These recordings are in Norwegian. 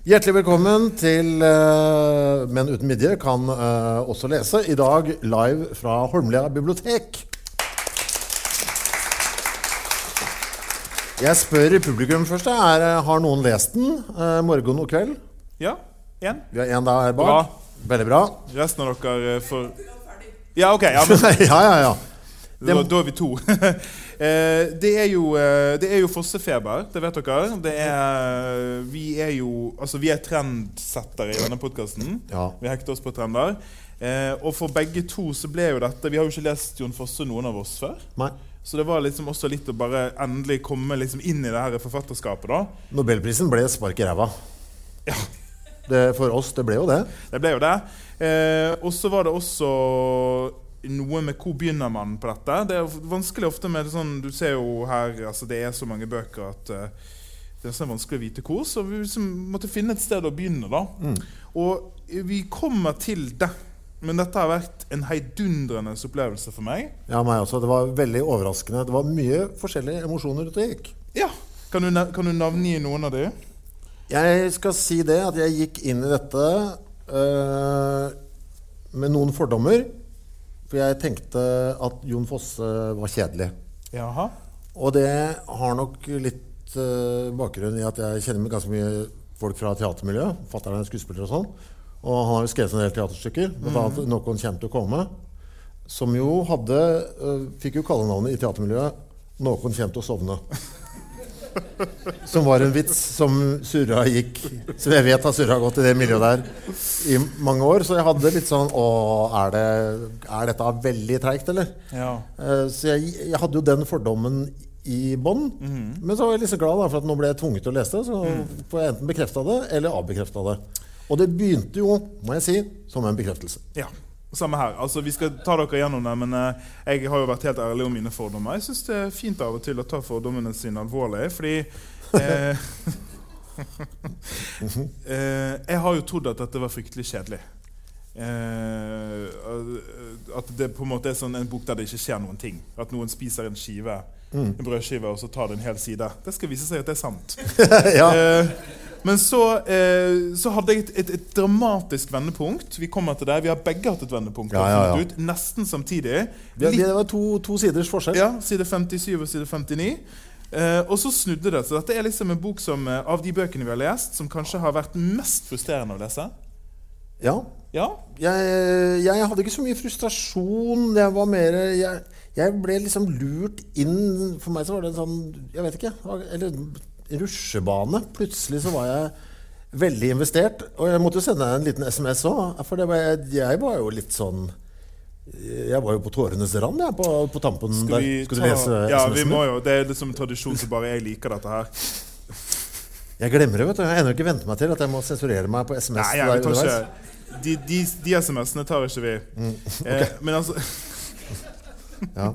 Hjertelig velkommen til uh, Menn uten midje kan uh, også lese. I dag live fra Holmlia bibliotek. Jeg spør publikum først. Er, eh, har noen lest den uh, morgen og kveld? Ja. Én. Vi har én der bak. Bra. Veldig bra. Resten av dere får Ja, OK. Ja, men ja, ja, ja. da, da er vi to. Eh, det, er jo, eh, det er jo fossefeber, det vet dere. Det er, vi er jo Altså, vi er trendsettere i denne podkasten. Ja. Vi hekter oss på trender. Eh, og for begge to så ble jo dette Vi har jo ikke lest Jon Fosse, noen av oss, før. Nei. Så det var liksom også litt å bare endelig komme liksom inn i det her forfatterskapet. da Nobelprisen ble spark i ræva. Ja. Det, for oss, det ble jo det. Det ble jo det. Eh, og så var det også noe med hvor begynner man på dette. Det er vanskelig ofte med sånn Du ser jo her altså det er så mange bøker at uh, det er vanskelig å vite hvor. Så vi liksom måtte finne et sted å begynne. da Og vi kommer til det. Men dette har vært en heidundrende opplevelse for meg. Ja, meg også. Det var veldig overraskende. Det var mye forskjellige emosjoner ute og gikk. Ja, Kan du, kan du navngi noen av de? Jeg skal si det at jeg gikk inn i dette uh, med noen fordommer. For jeg tenkte at Jon Fosse var kjedelig. Jaha. Og det har nok litt uh, bakgrunn i at jeg kjenner med ganske mye folk fra teatermiljøet. Fatter'n er skuespiller og sånn. Og han har jo skrevet en del teaterstykker. Blant annet 'Noen kommer til å komme'. Som jo hadde uh, Fikk jo kallenavnet i teatermiljøet 'Noen kommer til å sovne'. Som var en vits som surra gikk Som jeg vet har surra godt i det miljøet der i mange år. Så jeg hadde litt sånn Å, er, det, er dette veldig treigt, eller? Ja. Eh, Så jeg, jeg hadde jo den fordommen i bånn. Men så var jeg litt så glad da, for at nå ble jeg tvunget til å lese det. Så får jeg enten bekrefta det eller avbekrefta det. Og det begynte jo, må jeg si, som en bekreftelse. Ja, samme her. Altså, Vi skal ta dere gjennom det, men eh, jeg har jo vært helt ærlig om mine fordommer. Jeg syns det er fint av og til å ta fordommene sine alvorlig, fordi eh, eh, Jeg har jo trodd at dette var fryktelig kjedelig. Eh, at det på en måte er sånn en bok der det ikke skjer noen ting. At noen spiser en skive, en brødskive og så tar det en hel side. Det skal vise seg at det er sant. ja. Men så, eh, så hadde jeg et, et, et dramatisk vendepunkt. Vi kommer til det. Vi har begge hatt et vendepunkt. Ja, ja, ja. Ut, nesten samtidig. Det, det var to, to siders forskjell. ja, Side 57 og side 59. Eh, og så snudde det. Så dette er liksom en bok som, eh, av de bøkene vi har lest, som kanskje har vært mest frustrerende å lese. Ja. Ja, Jeg, jeg hadde ikke så mye frustrasjon. Jeg var mer jeg, jeg ble liksom lurt inn For meg så var det en sånn Jeg vet ikke. Eller rusjebane. Plutselig så var jeg veldig investert. Og jeg måtte jo sende en liten SMS òg. For det var, jeg, jeg var jo litt sånn Jeg var jo på tårenes rand jeg, på, på tampen skal der. Skal ta, du lese ja, vi må jo, Det er liksom tradisjon så bare jeg liker dette her. Jeg glemmer det. vet du Jeg har ennå ikke vent meg til at jeg må sensurere meg på SMS. Nei, der jeg tar ikke De, de, de SMS-ene tar ikke vi. Mm, eh, men altså Ja.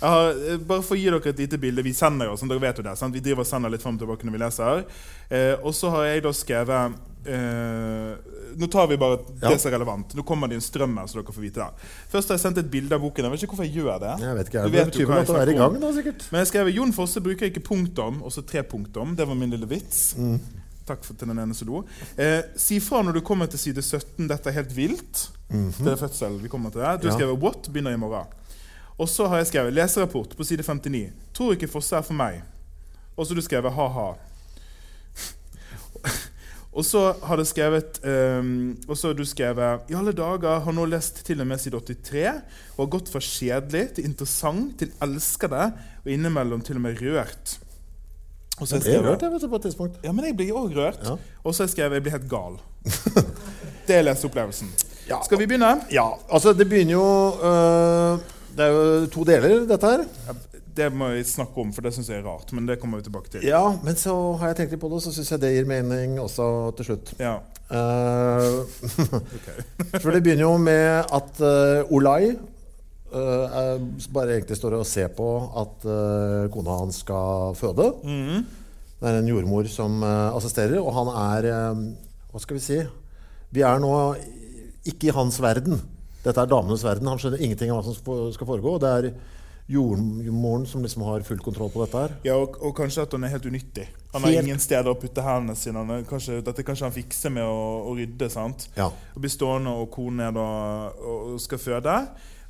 ja, eh, bare for å gi dere et lite bilde. Vi sender jo, som dere vet jo det, sant? Vi driver og sender litt frem og tilbake når vi leser. Eh, og så har jeg da skrevet eh, Nå tar vi bare Ja. det som er relevant. Nå kommer det en strøm her, så dere får vite det. Først har jeg sendt et bilde av boken. Jeg vet ikke hvorfor jeg gjør det. Jeg vet ikke. Du vet det jo betyr hva vel at jeg du er i gang, da, sikkert. Men jeg skrev Jon Fosse bruker ikke punktum, også tre punktum. Det var min lille vits. Mm. Takk for til den ene som lo. Eh, si fra når du kommer til side 17. Dette er helt vilt. Det er fødsel. Vi kommer til det. Du. Ja. skrev 'What?' begynner i morgen. Og så har jeg skrevet leserapport på side 59. Tror ikke Fosse er for meg. Og så har du skrevet 'ha-ha'. Og så har det skrevet um, Og så har du skrevet I alle dager har nå lest til og med side 83 og har gått fra kjedelig til interessant til elsker det, og innimellom til og med rørt. Og så har Jeg jeg rørt jeg, vet du, på et tidspunkt. Ja, men jeg blir òg rørt. Ja. Og så har jeg skrevet jeg blir helt gal. Det er leseopplevelsen. Ja. Skal vi begynne? Ja, altså det begynner jo øh, Det er jo to deler, dette her. Det må vi snakke om, for det syns jeg er rart. Men det kommer vi tilbake til. Ja, Men så har jeg tenkt litt på det, og så syns jeg det gir mening også til slutt. Ja, Uh, for det begynner jo med at uh, Olai er, bare egentlig står og ser på at kona hans skal føde. Mm. Det er en jordmor som assisterer, og han er Hva skal vi si? Vi er nå ikke i hans verden. Dette er damenes verden. Han skjønner ingenting av hva som skal foregå. Det er jordmoren som liksom har full kontroll på dette her. Ja, og, og kanskje at han er helt unyttig. Han har Helt- ingen steder å putte hendene sine. Han kanskje, dette kanskje han fikser med å, å rydde. sant? Ja. Og blir stående, og kone er da og skal føde.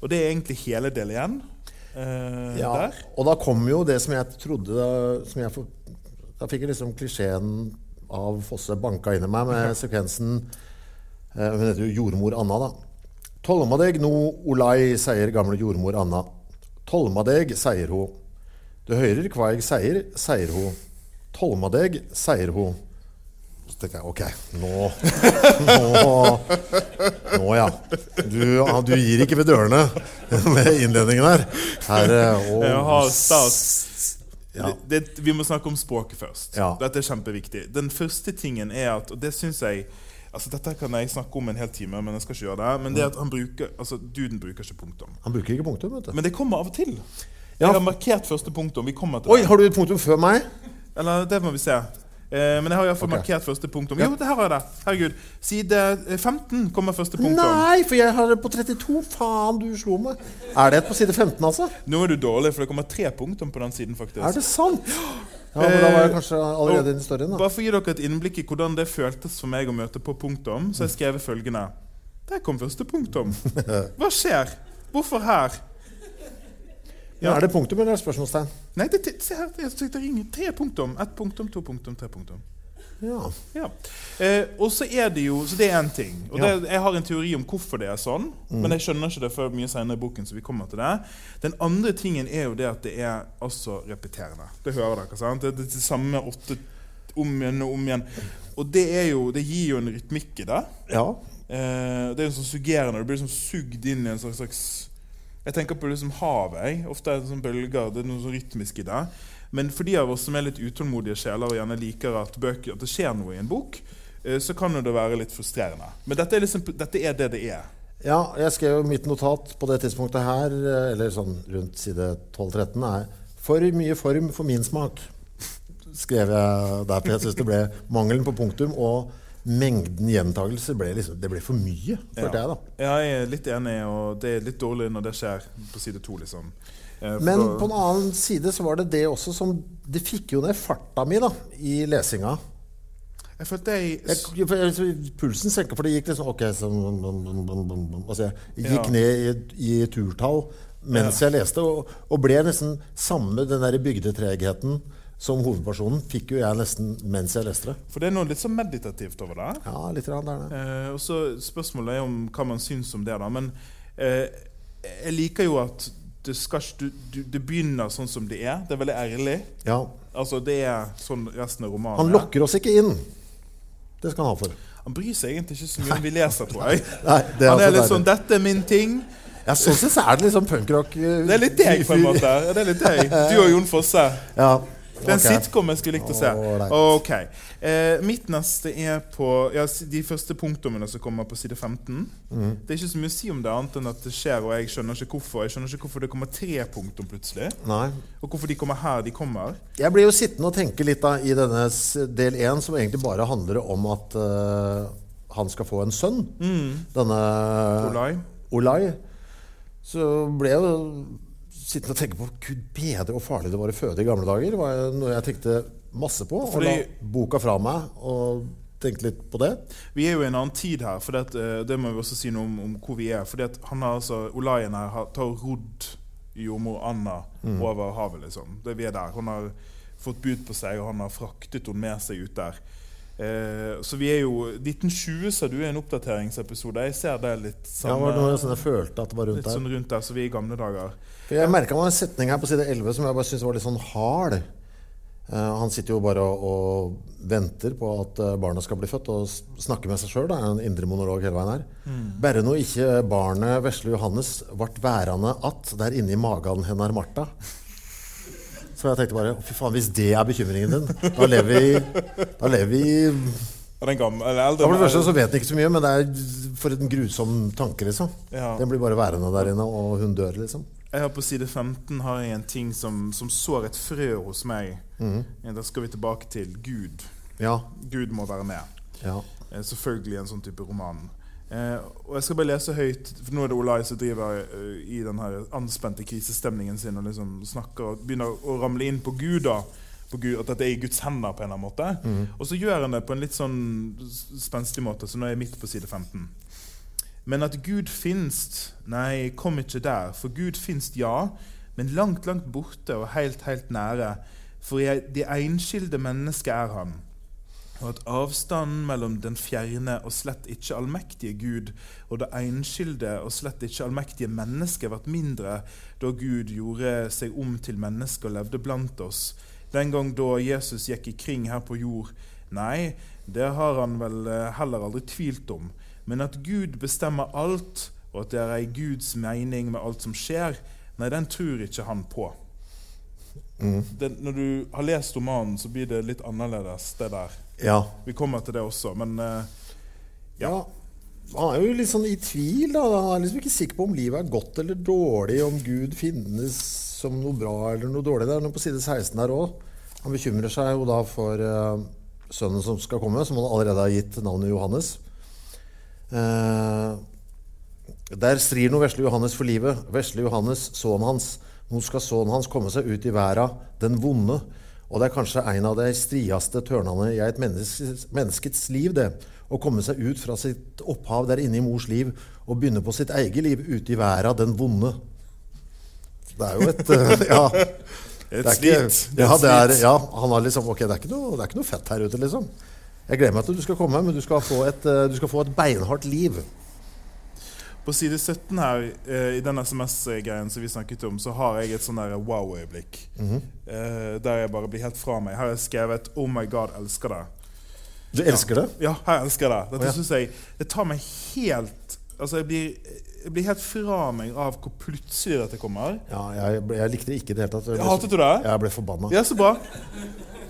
Og det er egentlig hele del igjen. Eh, Ja, Der. og da kom jo det som jeg trodde som jeg for, Da fikk jeg liksom klisjeen av Fosse banka inn i meg med sekvensen eh, Hun heter jo jordmor Anna, da. Tolmadeg no olai, sier gamle jordmor Anna. Tolma deg, sier hun. Du hører hva jeg sier, sier hun. Tolma deg, sier hun. Så tenker jeg ok, nå Nå, nå ja. Du, du gir ikke ved dørene med innledningen her. her og, å, har stas. Ja. Det, det, vi må snakke om språket først. Ja. Dette er kjempeviktig. Den første tingen er at Og det syns jeg Altså Dette kan jeg snakke om en hel time, men jeg skal ikke gjøre det. Men det at han bruker Altså, duden bruker ikke punktum. Han bruker ikke punktum, vet du. Men det kommer av og til. Ja. Jeg har markert første punktum. Vi kommer til Oi, det. har du et punktum før meg? Eller det må vi se. Eh, men jeg har iallfall okay. markert første punktum. Jo, det her har jeg det. Herregud. Side eh, 15 kommer første punktum. Nei, for jeg har det på 32. Faen, du slo meg. Er det et på side 15, altså? Nå er du dårlig, for det kommer tre punktum på den siden. faktisk. Er det sant? Ja, men Da var jeg kanskje allerede i historien, da. Bare for å gi dere et innblikk i hvordan det føltes for meg å møte på punktum, så har jeg skrevet følgende. Der kom første punktum. Hva skjer? Hvorfor her? Ja, er det punktum eller er det spørsmålstegn? Nei, det, det, se her, det, er tre punktum. Ett punktum, to punktum, tre punktum. Ja. Ja. Eh, og så er det jo Så det er én ting. Og Ja. det, jeg har en teori om hvorfor det er sånn, men jeg skjønner ikke det før mye senere i boken. så vi kommer til det. Den andre tingen er jo det at det er altså repeterende. Det hører dere, sant? Det er det samme åtte om igjen og om igjen. Og det, er jo, det gir jo en rytmikk i det. ja. Eh, det er jo sånn suggerende. Du blir liksom sugd inn i en slags, slags Jeg tenker på liksom havet. jeg. Ofte er det sånn bølger. Det er noe sånn rytmisk i det. Men for de av oss som er litt utålmodige sjeler og gjerne liker at, bøker, at det skjer noe i en bok, eh, så kan jo det være litt frustrerende. Men dette er, liksom, dette er det det er. ja, jeg skrev jo mitt notat på det tidspunktet her, eh, eller sånn rundt side 12-13, er For mye form for min smak. Skrev jeg der, for jeg syns det ble mangelen på punktum og mengden gjentagelser ble liksom, det ble for mye, følte jeg, da. Ja, jeg er litt enig, og det er litt dårlig når det skjer på side to, liksom. Eh, Men på en annen side så var det det også som Det fikk jo ned farta mi da i lesinga. Jeg følte jeg Jeg, jeg, pulsen senka, for det gikk liksom Ok, så altså, Jeg gikk Ja. ned i, i turtall mens jeg leste, og, og ble nesten samme den der bygdetregheten som hovedpersonen fikk jo jeg nesten mens jeg leste det. For det er noe litt sånn meditativt over det. Ja, litt rann, det er det. Eh, og så Spørsmålet er om hva man syns om det. da Men eh, jeg liker jo at det, skal, du, du, det begynner sånn som det er. Det er veldig ærlig. Ja. Altså Det er sånn resten av romanen Han er. lokker oss ikke inn. Det skal han ha for. Han bryr seg egentlig ikke så mye om vi leser, tror jeg. Nei, det er Han er altså litt sånn 'Dette er min ting'. Ja, Sånn sett så er det sånn punkrock. eh, Det er litt deg, på en måte. Det er litt deg. Du og Jon Fosse. Ja. Det er en sitcom jeg skulle likt å se. Ok. Eh, mitt neste er på ja, de første punktumene som kommer på side 15. Mm. Det er ikke så mye å si om det, annet enn at det skjer, og jeg skjønner ikke hvorfor. Jeg skjønner ikke hvorfor det kommer tre punktum plutselig, Nei. og hvorfor de kommer her de kommer. Jeg blir jo sittende og tenke litt da i denne del én, som egentlig bare handler om at uh, han skal få en sønn. Denne Olai. Olai. Så ble jo sittende og tenke på Gud bedre og farlig det var å føde i gamle dager. Var noe jeg tenkte masse på. Og la boka fra meg og tenkte litt på det. Vi er jo i en annen tid her, for det, eh, det må vi også si noe om, om hvor vi er. Fordi at han har altså, Olaien her har, tar rodd jordmor Anna over havet, liksom. Det vi er der. Hun har fått bud på seg, og han har fraktet henne med seg ut der. Eh, så vi er jo 1920 sa du er en oppdateringsepisode. Jeg ser det litt Ja, samme, det var noe sånn jeg følte at det var rundt litt der. sånn rundt der, så vi er i gamle dager. For jeg merka en setning her på side 11 som jeg bare syntes var litt sånn hard. Uh, han sitter jo bare og, og venter på at barna barnet skal bli født, og snakker med seg sjøl. Det er en indre monolog hele veien her. Berre nå ikke barnet vesle Johannes vart værende att der inne i magen hennar Martha. Så jeg tenkte bare fy faen, hvis det er bekymringen din, da lever vi, da lever vi den gamle, eller For det første så vet han ikke så mye, men det er for en grusom tanke, liksom. Ja. Den blir bare værende der inne, og hun dør, liksom. Jeg har På side 15 har jeg en ting som, som sår et frø hos meg. Eh, Da skal vi tilbake til Gud. Ja. Gud må være med. ja. Eh, Selvfølgelig en sånn type roman. Eh, og Jeg skal bare lese høyt, for nå er det Olai som driver uh, i den her anspente krisestemningen sin og liksom snakker og begynner å ramle inn på Gud. da på Gud, At dette er i Guds hender, på en eller annen måte. Og så gjør han det på en litt sånn spenstig måte, så nå er jeg midt på side 15. Men at Gud finst, nei, kom ikke der. For Gud finst, ja, men langt, langt borte og helt, helt nære. For jeg, det enskilde mennesket er han. Og at avstanden mellom den fjerne og slett ikke allmektige Gud og det enskilde og slett ikke allmektige mennesket ble mindre da Gud gjorde seg om til menneske og levde blant oss. Den gang da Jesus gikk ikring her på jord. Nei, det har han vel eh, heller aldri tvilt om. Men at Gud bestemmer alt, og at det er ei Guds mening med alt som skjer, nei, den tror ikke han på. Den, når du har lest romanen, så blir det litt annerledes, det der. ja. Vi kommer til det også, men uh, Ja, han er jo litt sånn i tvil. da. Han er liksom ikke sikker på om livet er godt eller dårlig, om Gud finnes som noe bra eller noe dårlig. Det er noe på side 16 her òg. Han bekymrer seg jo da for uh, sønnen som skal komme, som han allerede har gitt navnet Johannes. Eh, der strir nå vesle Johannes for livet. Vesle Johannes, sønnen hans. Nå skal sønnen hans komme seg ut i verda, den vonde. Og det er kanskje en av de strieste tørnene i et menneskes, menneskets liv, det. Å komme seg ut fra sitt opphav der inne i mors liv og begynne på sitt eget liv ute i verda, den vonde. Det er jo et eh, Ja. et ikke, slit. Ja, er, ja, han har liksom Ok, det er, ikke noe, det er ikke noe fett her ute, liksom. Jeg gleder meg til du skal komme, men du skal få et, eh, du skal få et beinhardt liv. På side 17 her, eh, i den SMS-greien som vi snakket om, så har jeg et sånn wow-øyeblikk. Mm -hmm. der jeg bare blir helt fra meg. Her har jeg skrevet 'Oh my God, elsker deg'. Du elsker det? Ja, elsker jeg det. Dette oh, ja. synes jeg Det tar meg helt Altså, jeg blir, jeg blir helt fra meg av hvor plutselig dette kommer. Ja, jeg, jeg likte det ikke i det hele tatt. Jeg ble Hatet du det? Jeg ble forbanna. Ja, så bra.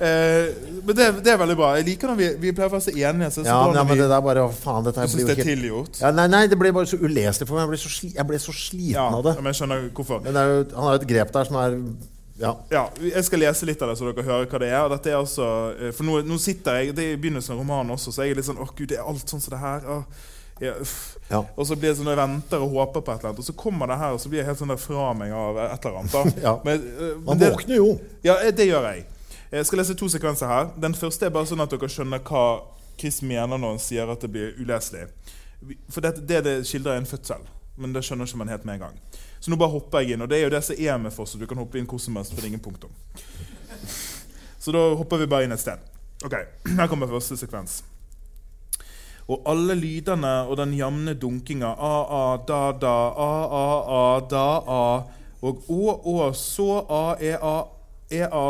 Eh, men det, det er veldig bra. Jeg liker når vi, vi pleier å være så enige. Så er så nei, men, ja, men vi, det der bare Faen, dette du syns det er tilgjort. ja, nei, nei, det ble bare så uleselig for meg. Jeg ble så, sli, jeg ble så sliten Ja, av det. men jeg skjønner hvorfor. Men jo, han har jo et grep der som er Ja. Ja, Jeg skal lese litt av det, så dere hører hva det er. Og dette er altså, eh, for nå, nå sitter jeg Det er i begynnelsen av romanen også, så jeg er litt sånn Å, gud, det er alt sånn som det her. Å, ja. Ja. Og så blir det sånn jeg venter og håper på et eller annet, og så kommer det her, og så blir jeg helt sånn der fra meg av et eller annet. da. Ja. Men, eh, men Man det- våkner jo. Ja, det gjør jeg. Jeg skal lese to sekvenser her. Den første er bare sånn at dere skjønner hva Chris mener når han sier at det blir uleselig. For det, det det skildrer er en fødsel, men det skjønner ikke man helt med en gang. Så nå bare hopper jeg inn, og det er jo det som er med for, så du kan hoppe inn hvor som helst, for det er ingen punktum. Så da hopper vi bare inn et sted. Ok, Her kommer første sekvens. Og alle lydene og den jevne dunkinga a-a, da-da, a-a-a, da-a, og å-å, så a-e-a, e-a,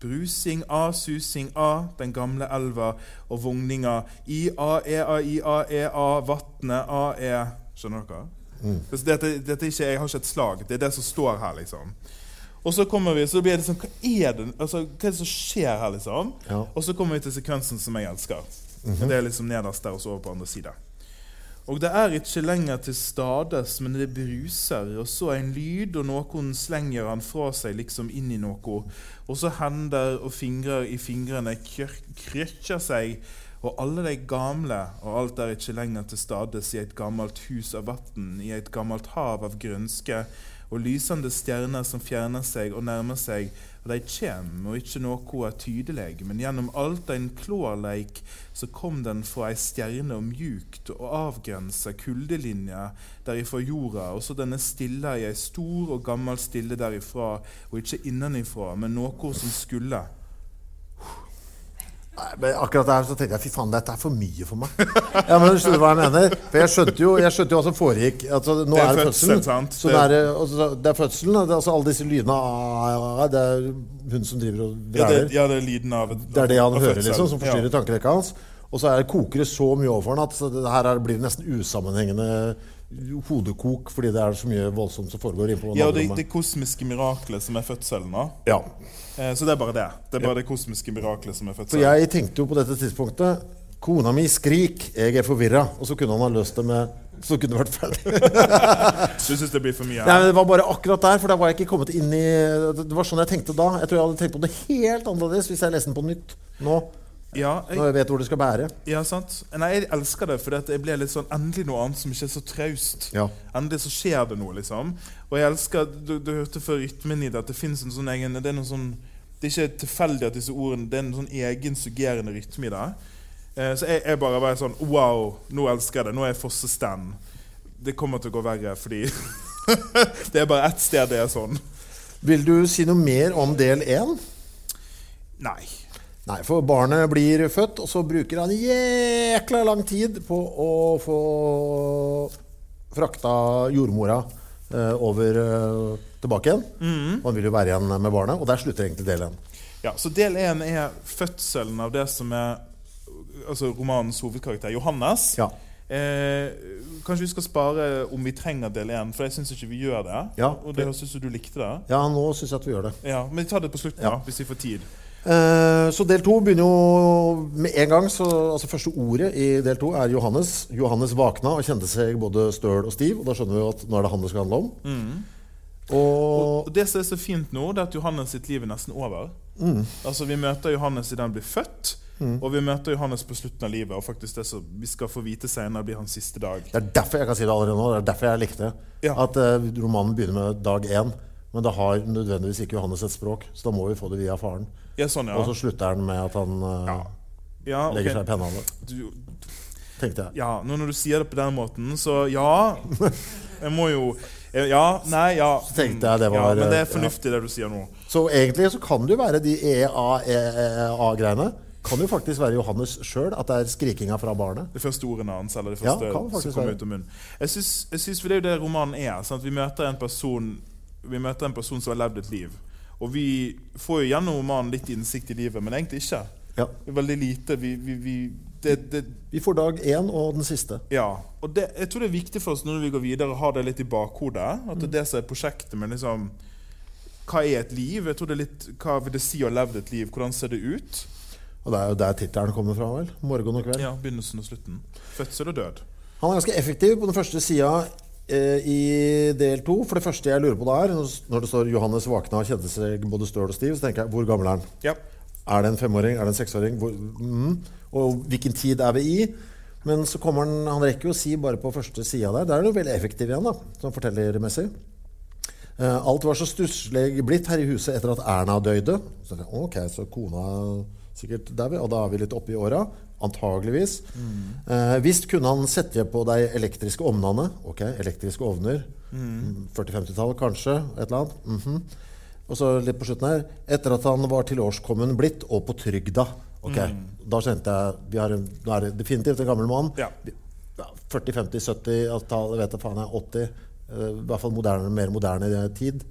brusing a, susing a, den gamle elva, og vogninga i-a, e-a, i-a, e-a, vatnet a-e Skjønner dere? Mm. Dette, dette ikke, jeg har ikke et slag. Det er det som står her, liksom. Og så kommer vi, så blir det sånn Hva er det, altså, hva er det som skjer her, liksom? Ja. Og så kommer vi til sekvensen som jeg elsker. Det er liksom nederst der og så over på andre sida. Og det er ikke lenger til stades, men det bruser, og så en lyd, og noen slenger han fra seg liksom inn i noe. Og så hender og fingrer i fingrene krø- krøkker seg, og alle de gamle, og alt er ikke lenger til stades i et gammelt hus av vann, i et gammelt hav av grønske, og lysende stjerner som fjerner seg og nærmer seg, de kjem, og ikke noe er tydelig, men gjennom alt en klårleik, så kom den fra ei stjerne og mjukt og avgrensa kuldelinje derifra jorda, og så denne stille i ei stor og gammel stille derifra, og ikke innenifra, men noe som skulle. Nei, akkurat der så tenkte jeg fy faen, dette er for mye for meg. Ja, men du skjønner hva jeg mener? For jeg skjønte jo, jeg skjønte jo hva som foregikk. Altså, nå Det er er fødselen. sant? Så Det- er, altså, det er fødselen. Det er altså alle disse lydene Det er hun som driver og Ja, vræler. det, ja, det er lyden av et- Det er det han hører, fødsel. liksom, som forstyrrer Ja. tankerekka hans. Og så er det koker det så mye overfor han at det her er- blir det nesten usammenhengende hodekok fordi det er så mye voldsomt som foregår inne på Ja, og det, det kosmiske miraklet som er fødselen. da. Ja. Eh, Så det er bare det. Det er bare det kosmiske miraklet som er For fødselen. jeg tenkte jo på dette tidspunktet Kona mi skrik, jeg er forvirra. Og så kunne han ha løst det med Så kunne det vært ferdig. Du syns det blir for mye? Nei, men Det var bare akkurat der, for da var jeg ikke kommet inn i Det var sånn jeg tenkte da. Jeg tror jeg hadde tenkt på det helt annerledes hvis jeg leste den på nytt nå. Ja, Når jeg, jeg vet hvor det skal bære. ja, sant. Nei, jeg elsker det, for jeg ble litt sånn Endelig noe annet som ikke er så traust. Ja. Endelig så skjer det noe, liksom. Og jeg elsker Du, du hørte før rytmen i det at det fins en sånn egen Det er noe sånn Det er ikke tilfeldig at disse ordene Det er en sånn egen suggerende rytme i det. Eh, så jeg, jeg bare var sånn Wow, nå elsker jeg det. Nå er jeg Fosse-stand. Det kommer til å gå verre, fordi Det er bare ett sted det er sånn. Vil du si noe mer om del én? Nei. Nei, for barnet blir født, og så bruker han jækla lang tid på å få frakta jordmora over eh, tilbake igjen. og Han vil jo være igjen med barnet, og der slutter egentlig del én. Ja, så Del én er fødselen av det som er altså romanens hovedkarakter, Johannes. Ja. Eh, kanskje vi skal spare om vi trenger del én, for jeg syns ikke vi gjør det. Ja. Og det høres ut som du likte det. ja, nå syns jeg at vi gjør det. Ja, Men vi tar det på slutten, Ja. da, hvis vi får tid. Eh, så del to begynner jo med en gang. Så, altså Første ordet i del to er Johannes. Johannes våkna og kjente seg både støl og stiv. Og da skjønner vi at nå er det han det skal handle om. Mm. Og Og det som er så fint nå, det er at Johannes sitt liv er nesten over. Mm. Altså Vi møter Johannes idet han blir født, og vi møter Johannes på slutten av livet. Og faktisk det som vi skal få vite senere, blir hans siste dag. Det er derfor jeg kan si det allerede nå. Det er derfor jeg likte. Ja. At uh, romanen begynner med dag én. Men det har nødvendigvis ikke Johannes et språk, så da må vi få det via faren. Ja, sånn, ja. Og så slutter han med at han eh, Ja. ja okay. legger seg i pennene, tenkte jeg. Ja, nå når du sier det på den måten, så ja. Jeg må jo Ja, nei, ja. Så tenkte jeg det var, ja, Men det er ja. fornuftig, det du sier nå. Så egentlig så kan det jo være de E EA-greiene. Kan jo faktisk være Johannes sjøl, at det er skrikinga fra barnet. Det første ordene hans, eller det første som kommer ut av munnen. Jeg syns, jeg syns for det er jo det romanen er. Sant? Vi møter en person Vi møter en person som har levd et liv. Og vi får jo gjennom romanen litt innsikt i livet, men egentlig ikke. Ja. Veldig lite. Vi, vi, vi det, det, Vi får dag én og den siste. Ja. Og det, jeg tror det er viktig for oss når vi går videre, å ha det litt i bakhodet. At det er det som er prosjektet med liksom Hva er et liv? Jeg tror det er litt, Hva vil det si å ha levd et liv? Hvordan ser det ut? Og det er jo der tittelen kommer fra, vel? Morgen og kveld. Ja, Begynnelsen og slutten. Fødsel og død. Han er ganske effektiv på den første sida i del to. For det første jeg lurer på da er, når det står 'Johannes våkna og kjente seg både støl og stiv', så tenker jeg hvor gammel er han? Ja. Er det en femåring? Er det en seksåring? Hvor, mm, og hvilken tid er vi i? Men så kommer han Han rekker jo å si bare på første sida der. Der er han jo veldig effektiv igjen, da, sånn fortellermessig. Eh, alt var så stusslig blitt her i huset etter at Erna døde. Så ok, så kona er sikkert der, og da er vi litt oppe i åra. Antageligvis. Eh, visst kunne han sette på de elektriske ovnene. Ok, elektriske ovner. Mm. 40-50-tall, kanskje. Et eller annet. Mhm. Og så litt på slutten her Etter at han var tilårskommen blitt, og på trygda. Ok, Da kjente jeg vi har en, Nå er det definitivt en gammel mann. Ja. Ja, 40, 50, 70, tallet vet jeg faen jeg, 80. eh, I hvert fall moderne, mer moderne tid.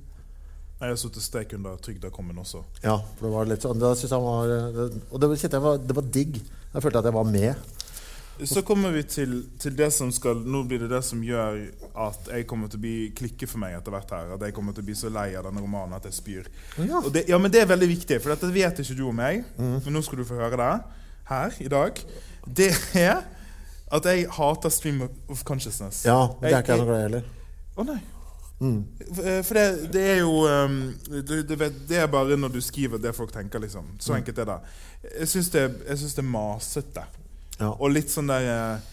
Jeg har sittet stek under trygda kommen også. Ja, for det var litt sånn det synes jeg var, eh, Og det jeg var, det var digg. Jeg følte at jeg var med. Så kommer vi til, til det som skal Nå blir det det som gjør at jeg kommer til å bli klikke for meg etter hvert her. At jeg kommer til å bli så lei av denne romanen at jeg spyr. Ja. Det, ja, men det er veldig viktig, for dette vet ikke du om meg. Men nå skal du få høre det her i dag. Det er at jeg hater stream of consciousness. Ja, men det er ikke Jeg- noe glad i heller. Å nei. For- For det, det er jo um, du, du vet, Det er bare når du skriver det folk tenker, liksom. Så enkelt er det. Jeg syns det, det er masete. Ja. Og litt sånn der eh,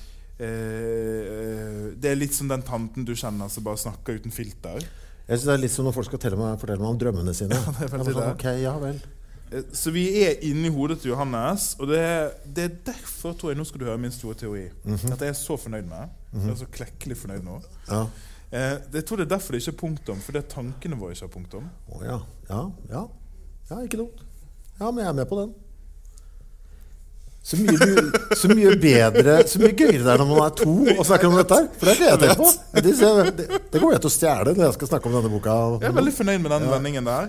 eh, Det er litt som den tanten du kjenner som bare snakker uten filter. Jeg synes det er litt som når folk skal meg, fortelle meg om drømmene sine. Ja, det er veldig sånn, det. ok, ja vel. Eh, Så vi er inni hodet til Johannes, og det er, det er derfor tror jeg nå skal du høre min store teori. At jeg er så fornøyd med. Jeg er så klekkelig fornøyd nå. Ja. Eh, jeg tror det er derfor det ikke er punktum, fordi tankene våre ikke har punktum. Oh, ja. Ja, ja. Ja, ikke dumt. Ja, men jeg er med på den. Så mye, så mye bedre Så mye gøyere det er når man er to og snakker om dette her. For det er ikke jeg tenker på. Det, det, det jeg til å stjele når jeg skal snakke om denne boka. Jeg er veldig fornøyd med den vendingen der.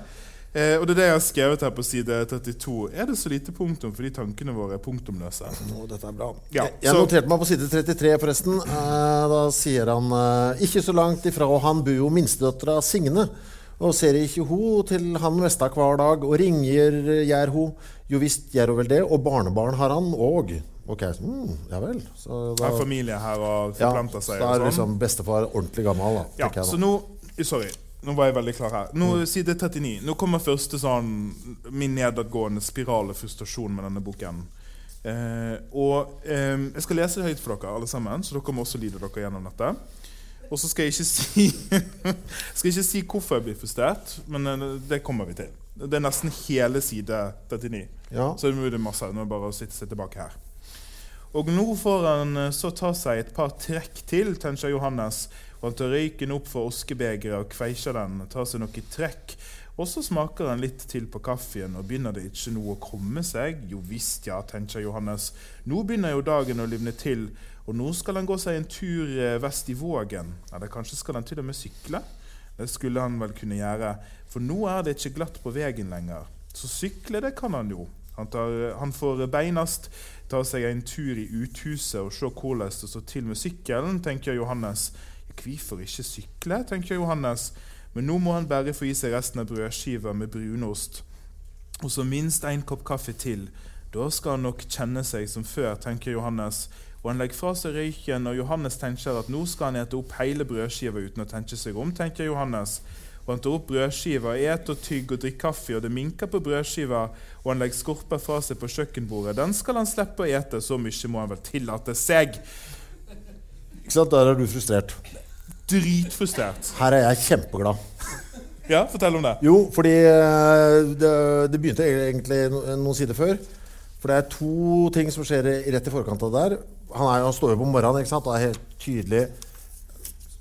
Eh, og det er det jeg har skrevet her på side 32. Er det så lite punktum fordi tankene våre er punktumløse? Nå, dette er bra. Ja, jeg jeg noterte meg på side 33, forresten. Eh, da sier han eh, Ikke så langt ifra han bor jo minstedøtra Signe. Og ser ikke ho til han mesta hver dag, og ringer gjør ho. Jo visst gjør ho vel det, og barnebarn har han òg. Ok, mm, ja vel. Så Det er familie her og forplanter ja, seg. da og er sånn. liksom bestefar ordentlig gammel, da. Ja, jeg, da. så nå Sorry. Nå var jeg veldig klar her. Nå Side 39. Nå kommer første sånn min nedadgående spiral av frustrasjon med denne boken. Eh, og eh, Jeg skal lese det høyt for dere alle sammen, så dere må også lide dere gjennom dette. Og så skal jeg ikke si skal ikke si hvorfor jeg blir frustrert, men eh, det kommer vi til. Det er nesten hele side 39. Ja. Så det er masse. Nå er det bare å sitte seg tilbake her. Og nå får han eh, så ta seg et par trekk til, tenker Johannes. Han tar røyken opp for oskebegeret og kveisjer den. Tar seg noe trekk. Og så smaker han litt til på kaffen, og begynner det ikke noe å komme seg? Jo visst, ja, tenker Johannes. Nå begynner jo dagen å livne til, og nå skal han gå seg en tur eh, vest i Vågen. Eller kanskje skal han til og med sykle? Det skulle han vel kunne gjøre, for nå er det ikke glatt på veien lenger. Så sykle, det kan han jo. Han, tar, han får beinast ta seg en tur i uthuset og se hvordan det står til med sykkelen, tenker Johannes. Hvorfor ikke sykle, tenker Johannes. Men nå må han bare få i seg resten av brødskiva med brunost. Og så minst en kopp kaffe til. Da skal han nok kjenne seg som før, tenker Johannes. Og han legger fra seg røyken, og Johannes tenker at nå skal han ete opp hele brødskiva uten å tenke seg om, tenker Johannes. Og han tar opp brødskiva, et og tygg og drikker kaffe, og det minker på brødskiva, og han legger skorpa fra seg på kjøkkenbordet. Den skal han slippe å ete, så mye må han vel tillate seg. Ikke sant? Der er du frustrert. Dritfrustrert. Her er jeg kjempeglad. Ja, fortell om det. Jo, fordi eh, det, det begynte egentlig noen sider før. For det er to ting som skjer rett i forkant av det der. Han, er, han står jo på morgenen ikke sant? og er helt tydelig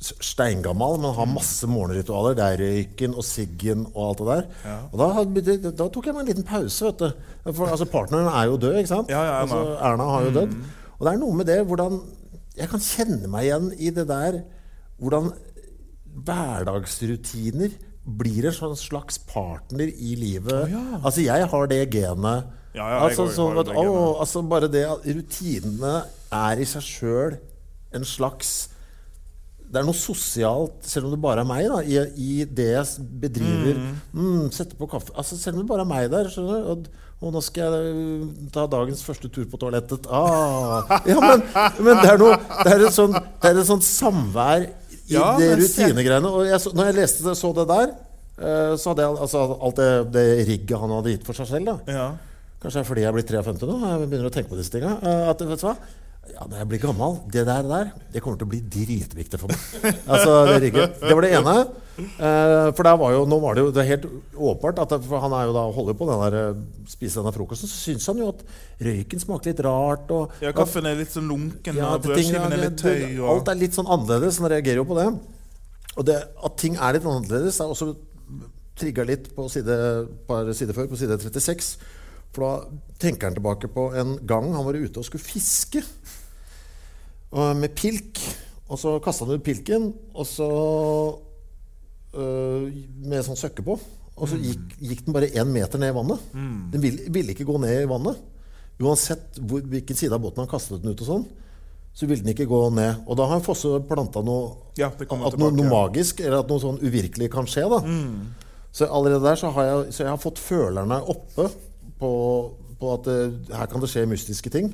steingammal, men har masse morgenritualer. Det er røyken og siggen og alt det der. Ja. Og da, da tok jeg meg en liten pause, vet du. For altså, partneren er jo død, ikke sant? Ja, ja. Altså, Erna har jo dødd. Og det er noe med det hvordan Jeg kan kjenne meg igjen i det der hvordan hverdagsrutiner blir en sånn slags partner i livet. Altså, jeg har det genet. Ja, ja, altså, sånn at, det genet. altså, bare det at rutinene er i seg sjøl en slags det er noe sosialt, selv om det bare er meg, da, i, i det jeg bedriver. Mm. Sette på kaffe altså, Selv om det bare er meg der. skjønner du, og, nå skal jeg øh, ta dagens første tur på toalettet. Ah. Ja, men, men det er noe Det er et det er et sånt samvær i Ja, det rutinegreiene. Og jeg, så, når jeg leste det, så det der, eh, så hadde jeg altså, alt det, det rigget han hadde gitt for seg selv. da Ja. Kanskje det er fordi jeg er blitt 53 nå. Jeg begynner å tenke på disse tinga. eh, At, vet du hva? Ja, når jeg blir gammel, det der, der det kommer til å bli dritviktig for meg. Altså, Det. Det var det ene. Eh, for der var jo, nå var det jo det helt åpenbart at for han er jo da holder på den der, spiser denne frokosten, så syns han jo at røyken smaker litt rart. Og, ja, kaffen er litt sånn lunken, ja, og brødskiven er litt tøy. Og... Alt er litt sånn annerledes. Han reagerer jo på det. Og det, at ting er litt annerledes, er også trigga litt på side, par sider før, på side 36. For da tenker han tilbake på en gang han var ute og skulle fiske med pilk. Og så kasta han ut pilken, og så øh, med sånn søkke på. Og så gikk, gikk den bare én meter ned i vannet. Den ville, ville ikke gå ned i vannet. Uansett hvor, hvilken side av båten han kastet den ut, og sånn, så ville den ikke gå ned. Og da har Fosse planta noe Ja, at tilbake, noe, noe, ja. magisk, eller at noe sånn uvirkelig kan skje. da Så allerede der så har jeg, så jeg har fått følerne oppe på, på at det, her kan det skje mystiske ting.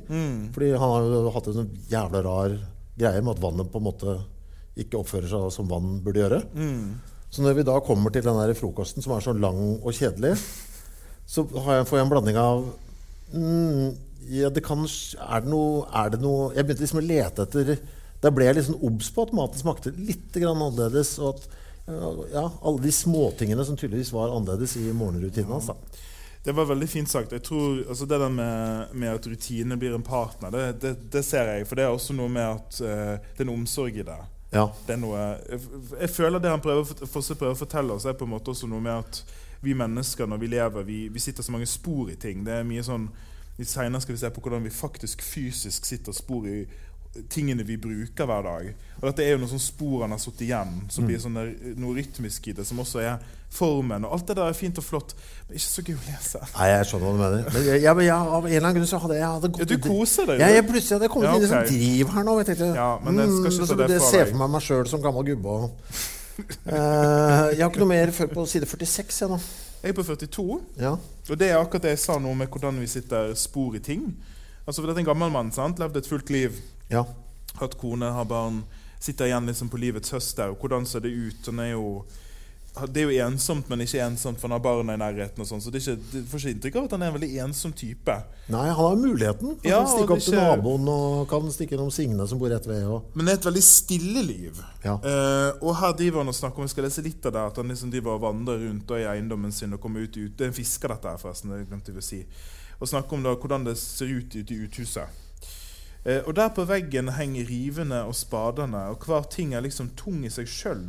Fordi han har jo hatt en sånn jævla rar greie med at vannet på en måte ikke oppfører seg som vann burde gjøre. Så når vi da kommer til den der frokosten som er så lang og kjedelig, så har jeg, får jeg en blanding av mm, ja, det kan, er, det noe, er det noe Jeg begynte liksom å lete etter Da ble jeg liksom obs på at maten smakte litt grann annerledes. Og at ja, alle de småtingene som tydeligvis var annerledes i morgenrutinen hans. da. Det var veldig fint sagt. Jeg tror, altså Det der med, med at rutine blir en partner, det, det, det ser jeg. For det er også noe med at uh, det er en omsorg i det. Ja. det er noe, jeg, jeg føler det han prøver, å prøver å fortelle oss, er på en måte også noe med at vi mennesker, når vi lever, vi, vi sitter så mange spor i ting. Det er mye sånn Seinere skal vi se på hvordan vi faktisk fysisk sitter spor i tingene vi bruker hver dag. Og dette er jo noen sånne spor han har satt igjen, som blir sånne, noe rytmisk i det, som også er formen. Og alt det der er fint og flott, men ikke så gøy å lese. Nei, jeg skjønner hva du mener. Men jeg, jeg, jeg, av en eller annen grunn så hadde jeg hadde gått Ja, du koser deg, Ja, jeg plutselig hadde kommet Ja, inn i sånn driv her nå. Jeg tenkte, Ja, men jeg skal ikke mm, ta så det fra ser for meg meg sjøl som gammel gubbe. Og, uh, jeg har ikke noe mer før på side 46, jeg nå. Jeg er på 42, Ja. og det er akkurat det jeg sa nå med hvordan vi sitter spor i ting. Altså, for dette er en gammel mann, sant? levd et fullt liv. Ja. hatt kone, har barn, sitter igjen liksom på livets høst der. og Hvordan ser det ut? Hun er jo, det er jo ensomt, men ikke ensomt, for han har barna i nærheten. og sånn, så det, er ikke, det får ikke inntrykk av at han er en veldig ensom type. Nei, han har muligheten. Han Ja, kan stikke opp opp til naboen og kan stikke innom Signe som bor rett ved. Og, Men det er et veldig stille liv. Ja. Uh, og her driver han og snakker om, Vi skal lese litt av det, at han liksom driver og vandrer rundt og i eiendommen sin og kommer ut, ute. Det er en fisker, dette her, forresten. det glemte jeg å si. Og snakker om da, hvordan det ser ut ute i uthuset. Eh, og der på veggen henger rivene og spadene, og hver ting er liksom tung i seg sjøl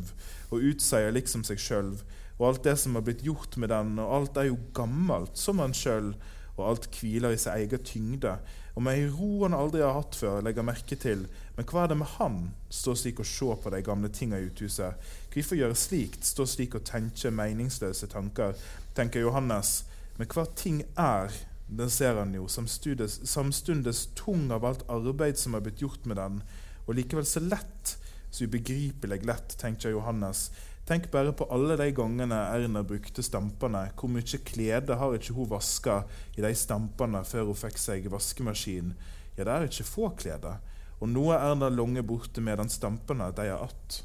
og utsier liksom seg sjøl. Og alt det som har blitt gjort med den, og alt er jo gammelt som han sjøl, og alt hviler i sin egen tyngde. Og med ei ro han aldri har hatt før, legger merke til. Men hva er det med han? Stå slik og se på de gamle tinga i uthuset. Hvorfor gjøre slikt? Stå slik og tenke meningsløse tanker, tenker Johannes. Men hva ting er, den ser han jo, samstundes, samstundes tung av alt arbeid som er blitt gjort med den, og likevel så lett, så ubegripelig lett, tenker Johannes. Tenk bare på alle de gangene Erna brukte stampene. Hvor mye klede har ikke hun vaska i de stampene før hun fikk seg vaskemaskin? Ja, det er ikke få klede. Og nå er Erna lange borte med den stampene de har att.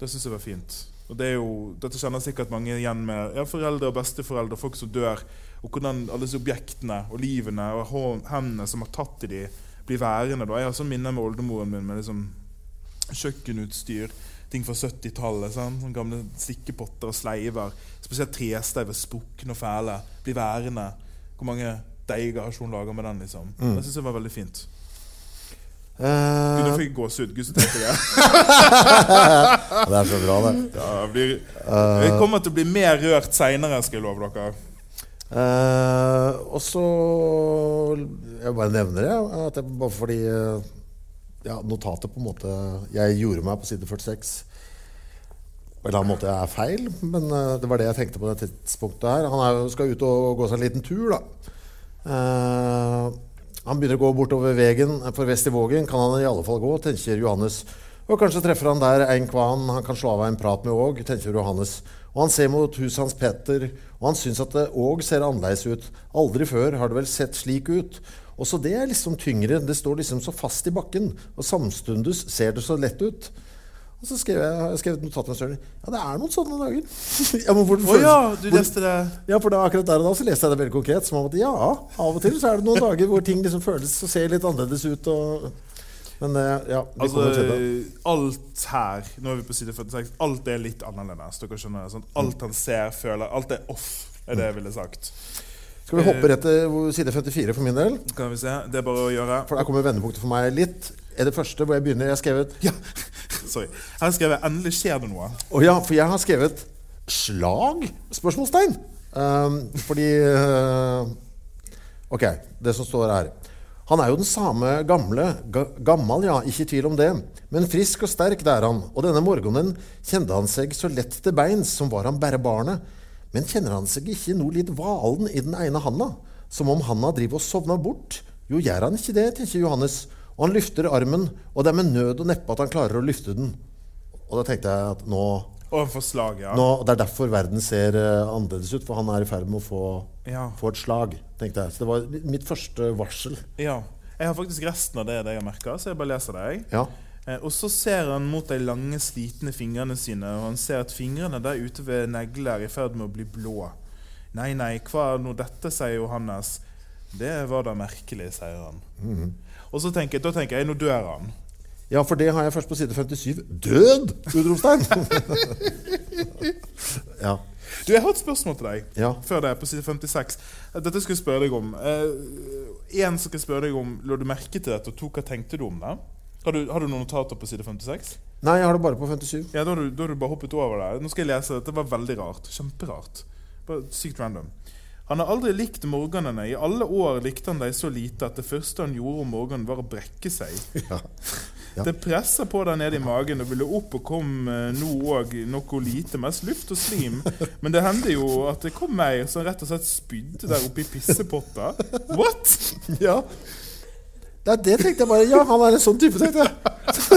Det syns jeg var fint. Og det jo, Dette kjenner sikkert mange igjen med ja, foreldre og besteforeldre, folk som dør. Og hvordan alle disse objektene og livene og hendene som har tatt i de, blir værende. da. Jeg har sånn minner med oldemoren min med liksom kjøkkenutstyr. Ting fra 70-tallet. Sånn gamle stikkepotter og sleiver. Spesielt tresteiver, sprukne og fæle. Blir værende. Hvor mange deiger har hun laga med den? liksom? Det syns jeg var veldig fint. Gud, nå Eh, fikk jeg gåsehud. Gud, så tenkte jeg. det er så bra, det. Ja, jeg blir, jeg kommer til å bli mer rørt seinere, skal jeg love dere. Eh, og så Jeg bare nevner det, at jeg, bare fordi eh, ja, notatet på en måte jeg gjorde meg på side 46 på en eller annen måte er feil, men eh, det var det jeg tenkte på det tidspunktet her. Han er, skal ut og gå seg en liten tur, da. Uh, han begynner å gå bortover veien for vest i Vågen. Kan han i alle fall gå, tenker Johannes. Og kanskje treffer han der en kvan han kan slå av en prat med òg, tenker Johannes. Og han ser mot huset hans Petter, og han syns at det òg ser annerledes ut. Aldri før har det vel sett slik ut. Også det er liksom tyngre. Det står liksom så fast i bakken. Og samstundes ser det så lett ut. Og så skrev jeg, jeg skrev et notat med Søren. Ja, det er noen sånne dager. ja, men hvor føles- ja, du leste det. ja, for da, akkurat der og da så leste jeg det veldig konkret. Som om at ja, av og til så er det noen dager hvor ting liksom føles og ser litt annerledes ut. Og, men eh, ja, vi Altså, kommer til det. alt her Nå er vi på side 46. Alt er litt annerledes. Dere skjønner sånn. Alt han ser, føler Alt er off, er det jeg ville sagt. Skal vi hoppe rett til side 54 for min del? Kan vi se. Det er bare å gjøre. For der kommer vendepunktet for meg litt. Er det første hvor jeg begynner? Jeg har skrevet Ja, sorry. Her har skrevet 'Endelig skjer det noe'. Oh, ja, for jeg har skrevet 'slag?' Spørsmålstegn. Um, fordi uh, Ok, det som står her. Han er jo den samme gamle. Ga, gammal, ja, ikke tvil om det. Men frisk og sterk det er han. Og denne morgenen kjente han seg så lett til beins som var han bare barnet. Men kjenner han seg ikke noe litt valen i den ene handa? Som om handa driver og sovner bort? Jo, gjør han ikke det, tenker Johannes. Og han løfter armen, og det er med nød og neppe at han klarer å løfte den. Og da tenkte jeg at nå, Og slag, ja. nå Det er derfor verden ser uh, annerledes ut, for han er i ferd med å få, Ja. få et slag, tenkte jeg. Så det var mitt første varsel. ja. Jeg har faktisk resten av det, det jeg har merka, så jeg bare leser det. jeg. Ja. Eh, og så ser han mot de lange, slitne fingrene sine, og han ser at fingrene der ute ved negler er i ferd med å bli blå. Nei, nei, hva er nå dette, sier Johannes. Det var da merkelig, sier han. Mhm. Og så tenker da tenker jeg, nå dør han. Ja, for det har jeg først på side 57. Død! Utropstegn! ja. Du, Jeg har et spørsmål til deg Ja. før det, på side 56. Dette skulle jeg spørre deg om. En eh, skal jeg spørre deg om, Lå du merke til dette, og to, hva tenkte du om det? Har du, har du noen notater på side 56? Nei, jeg har det bare på 57. Ja, da har, du, da har du bare hoppet over det. Nå skal jeg lese. Dette var veldig rart. Kjemperart. Bare Sykt random. Han har aldri likt morgenene. I alle år likte han dem så lite at det første han gjorde om morgenen, var å brekke seg. Ja. Ja. Det presser på der nede i magen og ville opp og kom eh, nå òg noe lite, mest luft og slim. Men det hendte jo at det kom mer som rett og slett spydde der oppe i pissepotta. What?! Ja. er det tenkte jeg bare. Ja, han er en sånn type, tenkte jeg.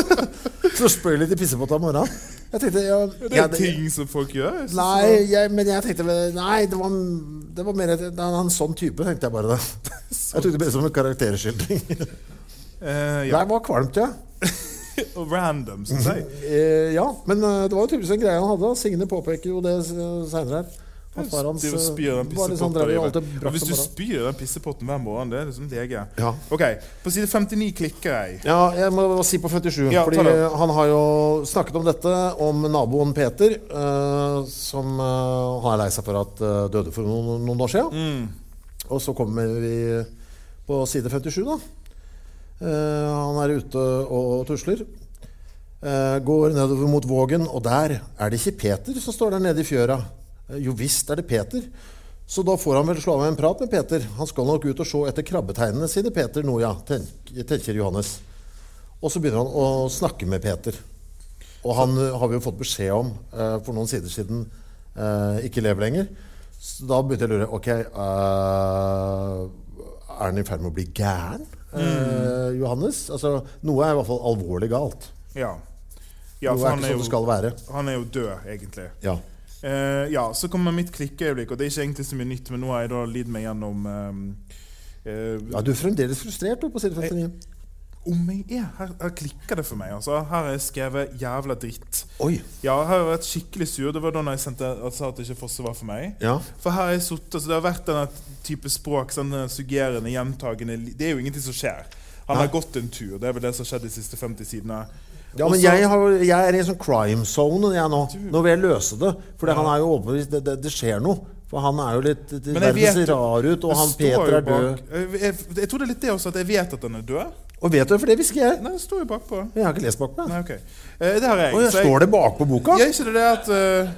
Så spør litt i pissepotta om morgenen. Jeg tenkte, ja, Det ja, er ting som folk gjør. jeg Nei, jeg, men jeg tenkte Nei, det var, det var mer det er en sånn type, tenkte jeg bare. da. Jeg tok det ble som en karakterskildring. Uh, ja. Det var kvalmt, ja. Og random, syns jeg. Eh, ja, men eh, det var jo tydeligvis en greie han hadde. Signe påpeker jo det seinere her. At far hans eh, var sånn, drev alltid brakk Hvis du spyr den pissepotten hver morgen, det er liksom lege. Ja. Ok, På side 59 klikker jeg. Ja, jeg må bare si på 57. Ja, fordi han har jo snakket om dette om naboen Peter, uh, som uh, han er lei seg for at uh, døde for noen, noen år siden. Mm. Og så kommer vi på side 57, da. Eh, han er ute og tusler. Eh, går nedover mot Vågen, og der er det ikke Peter som står der nede i fjøra. Eh, jo visst er det Peter. Så da får han vel slå av en prat med Peter. Han skal nok ut og se etter krabbetegnene sine, Peter nå, ja, tenker Johannes. Og så begynner han å snakke med Peter. Og han har vi jo fått beskjed om eh, for noen sider siden eh, ikke lever lenger. Så da begynte jeg å lure Ok, eh, er han i ferd med å bli gæren? Eh, Johannes? Altså, noe er i hvert fall alvorlig galt. Ja. ja noe er han ikke er, som det skal være. han er jo død, egentlig. Ja. Eh, ja, Så kommer mitt klikkeøyeblikk, og det er ikke egentlig så mye nytt, men nå har jeg da lidd meg gjennom eh, eh, ja, du er fremdeles frustrert du, på side 59. Om jeg er her, her klikker det for meg. altså Her har jeg skrevet 'jævla dritt'. Oi. Ja, her har jeg vært skikkelig sur. Det var da jeg sendte, sa at ikke Fosse var for meg. Ja. For her har jeg suttet, så Det har vært denne type språk, sånn suggerende, gjentagende Det er jo ingenting som skjer. Han har gått en tur. Det er vel det som har skjedd de siste 50 sidene. Ja, men Også- jeg, har, jeg er i en sånn crime zone jeg nå. Nå vil jeg løse det. For Ja. han er jo overbevist det, det, det skjer noe. For han er jo litt Verden ser rar ut, og han Peter er død. Jeg, jeg, jeg tror det er litt det også, at jeg vet at han er død. Og vet du, for det visste jeg. Nei, det står jo bakpå. Jeg har ikke lest bakpå. Nei, ok. Eh, det har jeg. Ja, jeg- står det bakpå boka? Ja, ikke det det at uh,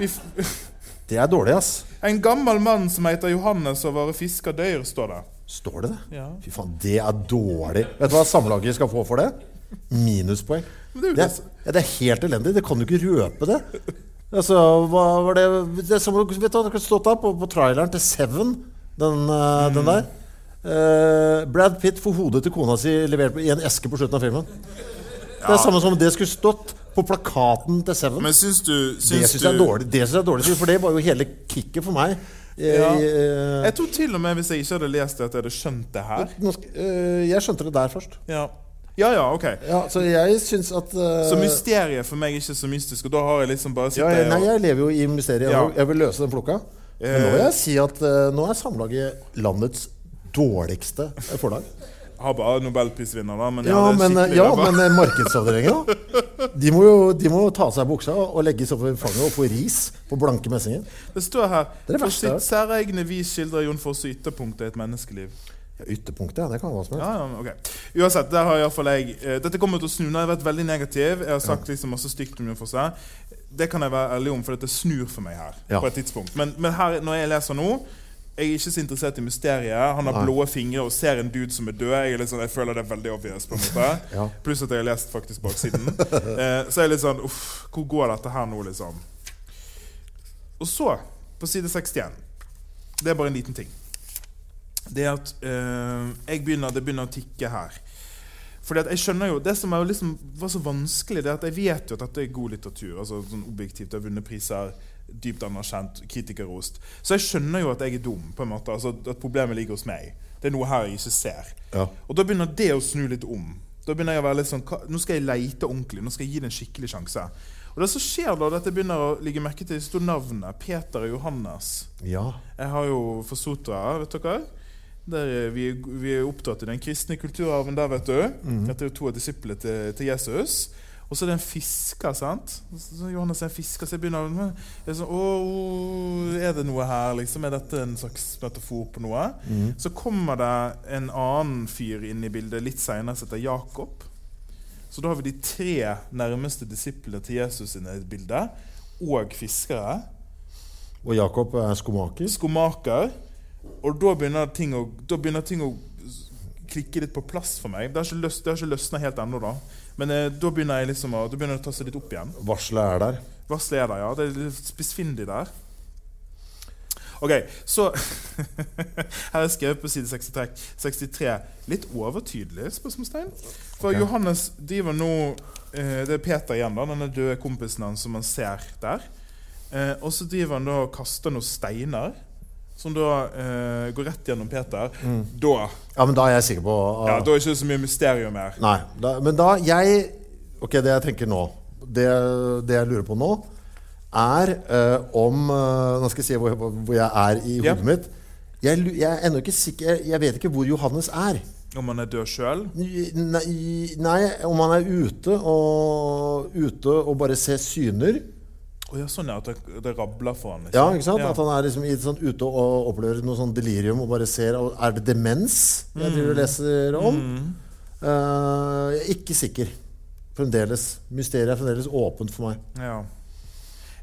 vi, Det er dårlig, ass. En gammel mann som heter Johannes og var fisker dør, står det. Står det det? Ja. Fy faen, det er dårlig. Vet du hva Samlaget skal få for det? Minuspoeng. Det Det ja, det er helt elendig. Det kan du ikke røpe det. Altså, hva var det Det som vet du, hva, det kunne stått der på, på traileren til Seven, den, eh, Mm. den der. Eh, Brad Pitt får hodet til kona si levert i en eske på slutten av filmen. Det er samme som om det skulle stått på plakaten til Seven. Men syns du det syns syns jeg er dårlig, det synes jeg er dårlig for det var jo hele kicket for meg. Eh, Ja. eh, Jeg tror til og med hvis jeg ikke hadde lest det, at jeg hadde skjønt det her. jeg skjønte det der først. Ja, ja, ja ok. Ja, så jeg syns at uh, Så mysteriet for meg er ikke så mystisk, og da har jeg liksom bare ja, jeg, Nei, jeg lever jo i mysteriet. Jeg, Ja. jeg vil løse den plukka. Men nå vil jeg si at uh, nå er Samlaget landets dårligste forlag. har bare nobelprisvinner, da. Men Ja, men, ja, men eh, markedsavdelingen, da? De må jo de må ta av seg buksa og legge seg over fanget og få ris på blanke messinger. Det står her Det er det verste jeg sitt særegne vis skildrer Jon Fosse ytterpunktet i et menneskeliv. Ja, ytterpunktet, ja. Det kan hva som helst. Ja, ja, ok Uansett, der har i hvert fall jeg eh, Dette kommer til å snu. Nå har jeg vært veldig negativ. Jeg har sagt liksom masse stygt om Jon Fosse. Det kan jeg være ærlig om, for dette snur for meg her. På et tidspunkt Men, men her, når jeg leser nå jeg er ikke så interessert i mysteriet. Han har Nei. blå fingre og ser en dude som er død. Jeg, er sånn, jeg føler det er veldig obvious. på en måte Ja. Pluss at jeg har lest faktisk baksiden. Eh, så jeg er litt sånn Uff, hvor går dette her nå, liksom? Og så, på side 61 Det er bare en liten ting. Det er at eh, begynner, det begynner å tikke her. Fordi at jeg skjønner jo, Det som liksom, var så vanskelig, det er at jeg vet jo at dette er god litteratur. altså sånn Objektivt, jeg har vunnet priser, dypt anerkjent, kritikerrost. Så jeg skjønner jo at jeg er dum. på en måte, altså At problemet ligger hos meg. Det er noe her jeg ikke ser. Ja. Og da begynner det å snu litt om. Da begynner jeg å være litt sånn, Nå skal jeg leite ordentlig. Nå skal jeg gi det en skikkelig sjanse. Og det som skjer da, det at jeg begynner å ligge merke til står navnet. Peter og Johannes. ja. Jeg har jo for Sotra, vet dere. Der er vi, vi er opptatt i den kristne kulturarven der, vet du. Dette er jo to av disiplene til, til Jesus. Og så er det en fisker, sant. Så Johannes er en fisker, så jeg begynner jeg er sånn, Åh, er det noe her, liksom? Er dette en slags metafor på noe? Så kommer det en annen fyr inn i bildet litt seinere som heter Jakob. Så da har vi de tre nærmeste disiplene til Jesus i bildet, Og fiskere. Og Jakob er skomaker. Skomaker. Og da begynner, ting å, begynner ting å klikke litt på plass for meg. Det har ikke, løs, ikke løsna helt ennå, da. Men eh, da begynner jeg liksom å, da begynner det å ta seg litt opp igjen. Varselet er der. Varselet er der, ja. Det er litt spissfindig der. Ok, så Her er skrevet på side 63, 63 litt overtydelig spørsmålstegn. For okay. Johannes driver nå eh, Det er Peter igjen, da, denne døde kompisen hans som man ser der. Eh, og så driver han da og kaster noen steiner, som da uh, går rett gjennom Peter. Da Ja, men da er jeg sikker på ja, da er det ikke så mye mysterium mer. Nei. Da, men da jeg Ok, det jeg tenker nå Det, det jeg lurer på nå, er uh, om eh, Nå skal jeg si hvor, hvor jeg er i hodet hodet mitt. Jeg, jeg er ennå ikke sikker jeg, jeg vet ikke hvor Johannes er. Om han er død sjøl. Nei, nei, om han er ute og, ute og bare ser syner. Å ja, sånn ja, at det, det rabler for han. Ja, ikke sant? Ja. At han er liksom i sånn, ute og opplever noe sånn delirium og bare ser Er det demens jeg driver og leser om? Eh, jeg er ikke sikker. Fremdeles. Mysteriet er fremdeles åpent for meg. Ja.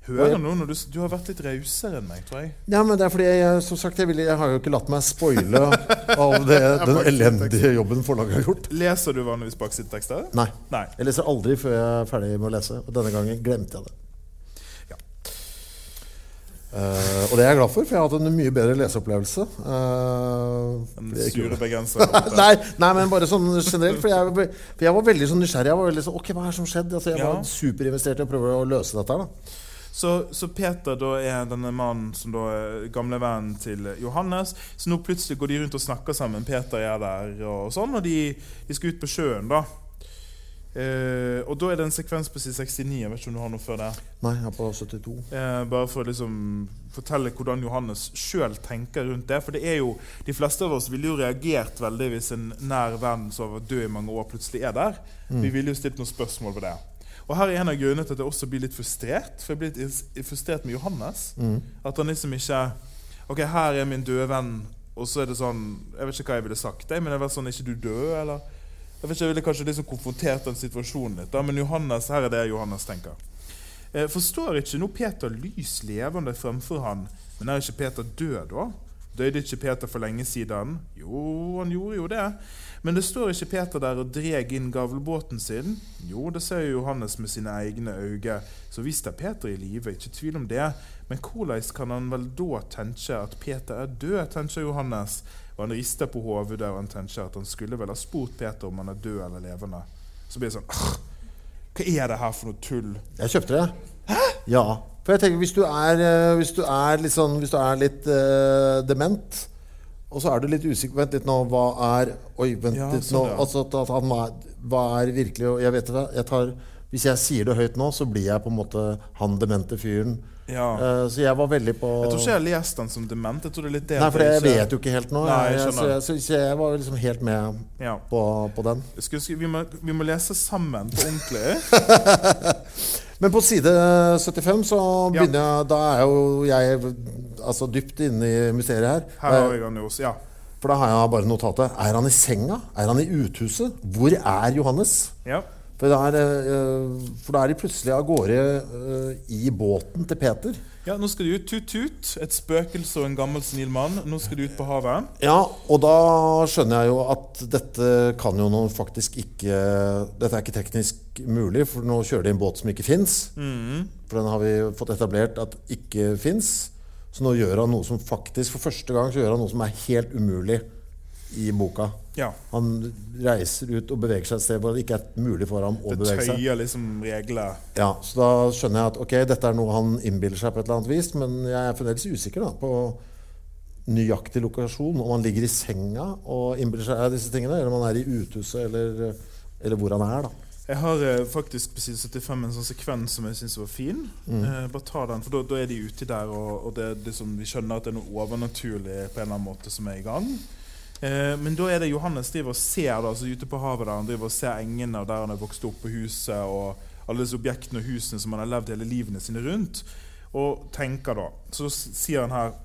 Hører nå når du, du har vært litt rausere enn meg, tror jeg. Ja, men det er fordi jeg, som sagt, jeg, vil, jeg har jo ikke latt meg spoile av det, den elendige jobben forlaget har gjort. Leser du vanligvis baksidetekster? Nei. Nei. Jeg leser aldri før jeg er ferdig med å lese. Og denne gangen glemte jeg det. Eh, og det er jeg glad for, for jeg har hatt en mye bedre leseopplevelse. Uh, en det er sure bergenseren. nei, nei, men bare sånn generelt. For jeg, for jeg var veldig sånn nysgjerrig. Jeg var veldig sånn, ok, hva er det som skjedde? Altså, jeg Ja. var superinvestert i å prøve å løse dette her. da Så, så Peter da er denne mannen som da er gamle vennen til Johannes. Så nå plutselig går de rundt og snakker sammen. Peter er der og sånn, og de, de skal ut på sjøen, da. Eh, og da er det en sekvens på side 69. Jeg vet ikke om du har noe før det? Nei, jeg har på 72. Uh, bare for å liksom fortelle hvordan Johannes sjøl tenker rundt det. For det er jo, de fleste av oss ville jo reagert veldig hvis en nær venn som har vært død i mange år, plutselig er der. Vi ville jo stilt noen spørsmål ved det. Og her er en av grunnene til at jeg også blir litt frustrert. For jeg blir litt frustrert med Johannes. At han liksom ikke Ok, her er min døde venn, og så er det sånn Jeg vet ikke hva jeg ville sagt, jeg, men det er vel sånn Er ikke du død, eller? Jeg vet ikke, jeg ville kanskje liksom konfrontert den situasjonen litt, da, men Johannes, her er det Johannes tenker. Eh, forstår ikke nå Peter lys levende fremfor han, men er ikke Peter død da? Døde ikke Peter for lenge siden? Jo, han gjorde jo det. Men det står ikke Peter der og dreg inn gavlbåten sin? Jo, det ser jo Johannes med sine egne øyne. Så visst er Peter i live, ikke tvil om det. Men hvordan kan han vel da tenke at Peter er død, tenker Johannes. Og han rister på hodet og han tenker at han skulle vel ha spurt Peter om han er død eller levende. Så blir det sånn Hva er det her for noe tull? Jeg kjøpte det. Ja. For jeg tenker, hvis du er, eh, hvis du er litt sånn du er litt uh, dement, og så er du litt usikker Vent litt nå, hva er Oi, vent Ja, litt nå. Altså, at, han, hva er virkelig Jeg vet det. Jeg tar, hvis jeg sier det høyt nå, så blir jeg på en måte han demente fyren. Ja. Eh, så jeg var veldig på Jeg tror ikke jeg har lest den som dement. Jeg tror det er litt det Nei, for jeg ikke- vet jo ikke helt nå. Nei, jeg så, jeg, så, jeg var liksom helt med Ja. på, på den. Skal, skulle- vi, må, vi må lese sammen på ordentlig. Men på side 75 så Ja. begynner jeg Da er jo jeg altså dypt inne i mysteriet her. Her har vi han også. Ja. For da har jeg bare notatet. Er han i senga? Er han i uthuset? Hvor er Johannes? ja. For da er, eh, for da er de plutselig av gårde eh, i båten til Peter. Ja, Nå skal de ut tut-tut. Et spøkelse og en gammel snill mann. Nå skal de ut på havet. Ja, og da skjønner jeg jo at dette kan jo nå faktisk ikke Dette er ikke teknisk mulig, for nå kjører de en båt som ikke fins. For den har vi fått etablert at ikke fins. Så nå gjør han noe som faktisk For første gang så gjør han noe som er helt umulig i boka. Ja. Han reiser ut og beveger seg et sted hvor det ikke er mulig for ham å Det bevege seg. tøyer liksom regler. Ja, Så da skjønner jeg at ok, dette er noe han innbiller seg på et eller annet vis, men jeg er fremdeles usikker da, på nøyaktig lokasjon. Om han ligger i senga og innbiller seg disse tingene, eller om han er i uthuset, eller, eller hvor han er. da. Jeg har eh, faktisk på side 75 en sånn sekvens som jeg syns var fin. Eh, bare ta den, for da, da er de uti der, og, og det, det som, vi skjønner at det er noe overnaturlig på en eller annen måte som er i gang. Eh, men da er det Johannes driver og ser da, altså ute på havet der, han driver og ser engene og der han har vokst opp på huset, og alle disse objektene og husene som han har levd hele livene sine rundt, og tenker da. Så sier han her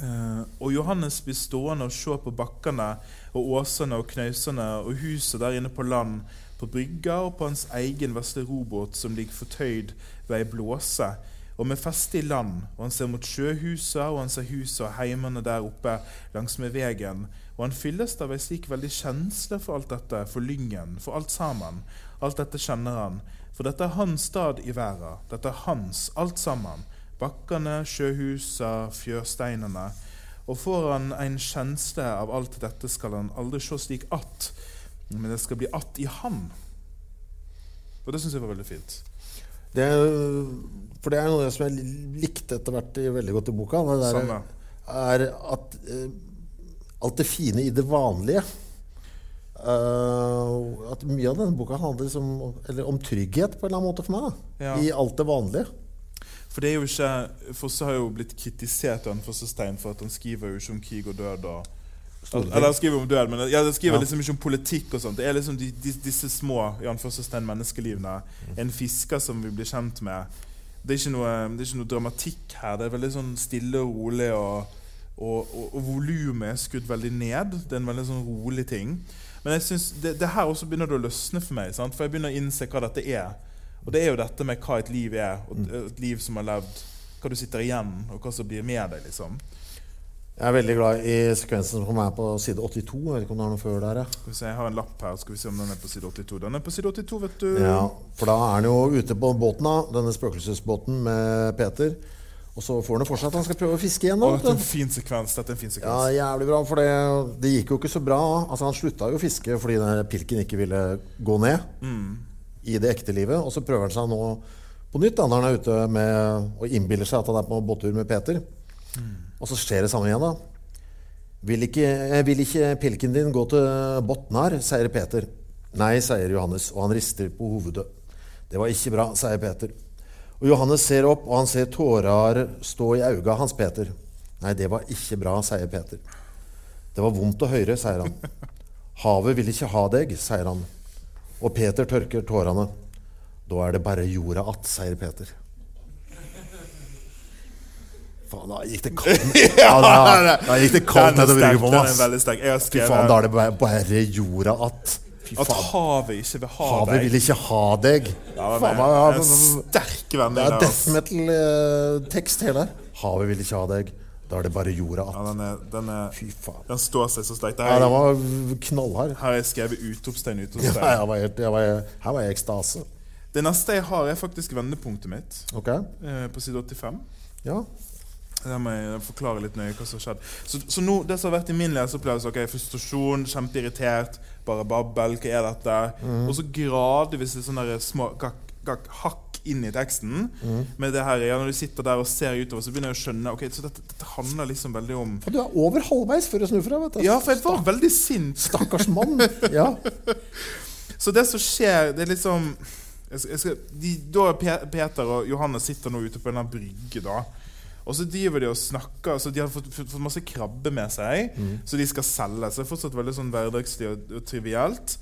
Eh, og Johannes blir stående og se på bakkene og åsene og knausene og huset der inne på land, på brygga og på hans egen vesle robåt som ligger fortøyd ved ei blåse, og med feste i land, og han ser mot sjøhusa, og han ser husa og heimene der oppe langsmed vegen, og han fylles av ei slik veldig kjensle for alt dette, for lyngen, for alt sammen. Alt dette kjenner han, for dette er hans stad i verda, dette er hans, alt sammen. Bakkene, sjøhusa, fjørsteinene. Og får han en kjensle av alt dette, skal han aldri se slik att, men det skal bli att i han. Og det syns jeg var veldig fint. Det, for det er noe som jeg likte etter hvert veldig godt i boka. Det der Samme. er at uh, alt det fine i det vanlige uh, At mye av denne boka handler liksom, eller om trygghet på en eller annen måte for meg. Ja. I alt det vanlige. For det er jo ikke Fosse har jo blitt kritisert av Fosse Stein for at han skriver jo ikke om krig og død. og. Eller han skriver om død, men ja, det skriver Ja. liksom ikke om politikk og sånt. Det er liksom de, de, disse små i menneskelivene. En fisker som vi blir kjent med. Det er, noe, det er ikke noe dramatikk her. Det er veldig sånn stille og rolig. Og, og, og, og volumet er skutt veldig ned. Det er en veldig sånn rolig ting. Men jeg synes det, det her også begynner det å løsne for meg. Sant? For jeg begynner å innse hva dette er. Og det er jo dette med hva et liv er. Og et liv som har levd. Hva du sitter igjen, og hva som blir med deg. liksom. Jeg er veldig glad i sekvensen som er på side 82. Jeg vet ikke om det er noe før der. Ja. Se, Jeg har en lapp her. Skal vi se om den er på side 82. Den er på side 82, vet du. Ja, for da er han jo ute på båten, da, denne spøkelsesbåten med Peter. Og så får han det for seg at han skal prøve å fiske igjen. Å, dette er en fin sekvens. Dette er en fin Ja, jævlig bra, for det, det gikk jo ikke så bra. Altså Han slutta jo å fiske fordi den pilken ikke ville gå ned i det ekte livet. Og så prøver han seg nå på nytt da, når han er ute med, og innbiller seg at han er på båttur med Peter. Og så skjer det samme igjen, da. Vil ikke, eh, vil ikke pilken din gå til Botnar, sier Peter. Nei, sier Johannes, og han rister på hovedet. Det var ikke bra, sier Peter. Og Johannes ser opp, og han ser tårer stå i auga hans, Peter. Nei, det var ikke bra, sier Peter. Det var vondt å høre, sier han. Havet vil ikke ha deg, sier han. Og Peter tørker tårene. Da er det bare jorda att, sier Peter. Faen, da gikk det kaldt ja, da, da gikk det kaldt er nedover ryggen på oss. meg. Jeg Fy faen, da er det bare, bare jorda at at havet ikke vil ha Havet deg. vil ikke ha deg. Ja, den Faen, den er sterk venn det er death metal-tekst hele her. Havet vil ikke ha deg. Da er det bare jorda Ja, den, er, den, er, Fy faen. den står seg så sterkt. Ja, den var knallhard. Her har jeg skrevet utropstegn, Ja, utropstegn. jeg var helt, jeg var, her var jeg i ekstase. Det neste jeg har, er faktisk vendepunktet mitt. Okay. eh, På side 85. Ja. Der må jeg forklare litt nøye hva som har skjedd. Så, så nå, det som har vært i min leseopplevelse, ok, frustrasjon, kjempeirritert, bare babbel, hva er dette? Og så gradvis der små gakk, gakk, hakk inn i teksten. Med det her, ja, Når du sitter der og ser utover, så begynner jeg å skjønne ok, så dette, dette handler liksom veldig om For du er over halvveis før du snur fra? vet du. Ja, for jeg var veldig sint. Stakkars mann. Ja. Så det som skjer, det er liksom jeg skal, jeg skal, de, Da er Peter og Johannes sitter nå ute på en brygge. da Og så driver de og snakker. Så De har fått, fått, masse krabbe med seg, så de skal selge. Så det er fortsatt veldig sånn hverdagslig og, og trivielt.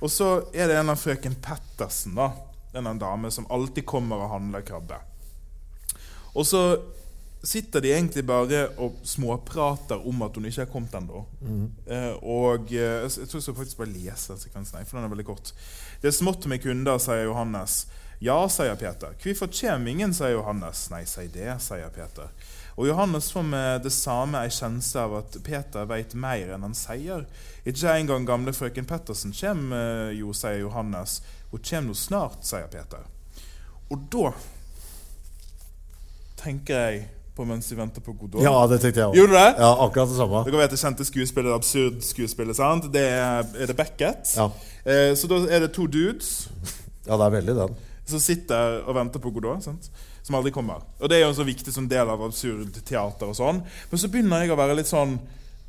Og så er det en av frøken Pettersen, da. En dame som alltid kommer og handler krabbe. Og så sitter de egentlig bare og småprater om at hun ikke har kommet ennå. Eh, og eh, jeg tror jeg skal faktisk bare lese sekvensen, for den er veldig kort. Det er smått med kunder, sier Johannes. Ja, sier Peter. Hvorfor kjem ingen, sier Johannes. Nei, si det, sier Peter. Og Johannes får med det samme ei kjensle av at Peter veit mer enn han sier. Ikke engang gamle frøken Pettersen kjem eh, jo, sier Johannes. Hun kjem nå snart, sier Peter. Og da tenker jeg på mens vi venter på Godot. ja, det tenkte jeg òg. Gjorde du det? Ja, akkurat det samme. Dere vet det kjente skuespillet, absurd skuespillet, sant? Det er, er det Beckett. Ja. Eh, så da er det to dudes ja, det er veldig den. Som sitter og venter på Godot, sant? som aldri kommer. Og det er jo en så viktig sånn del av absurd teater og sånn. Men så begynner jeg å være litt sånn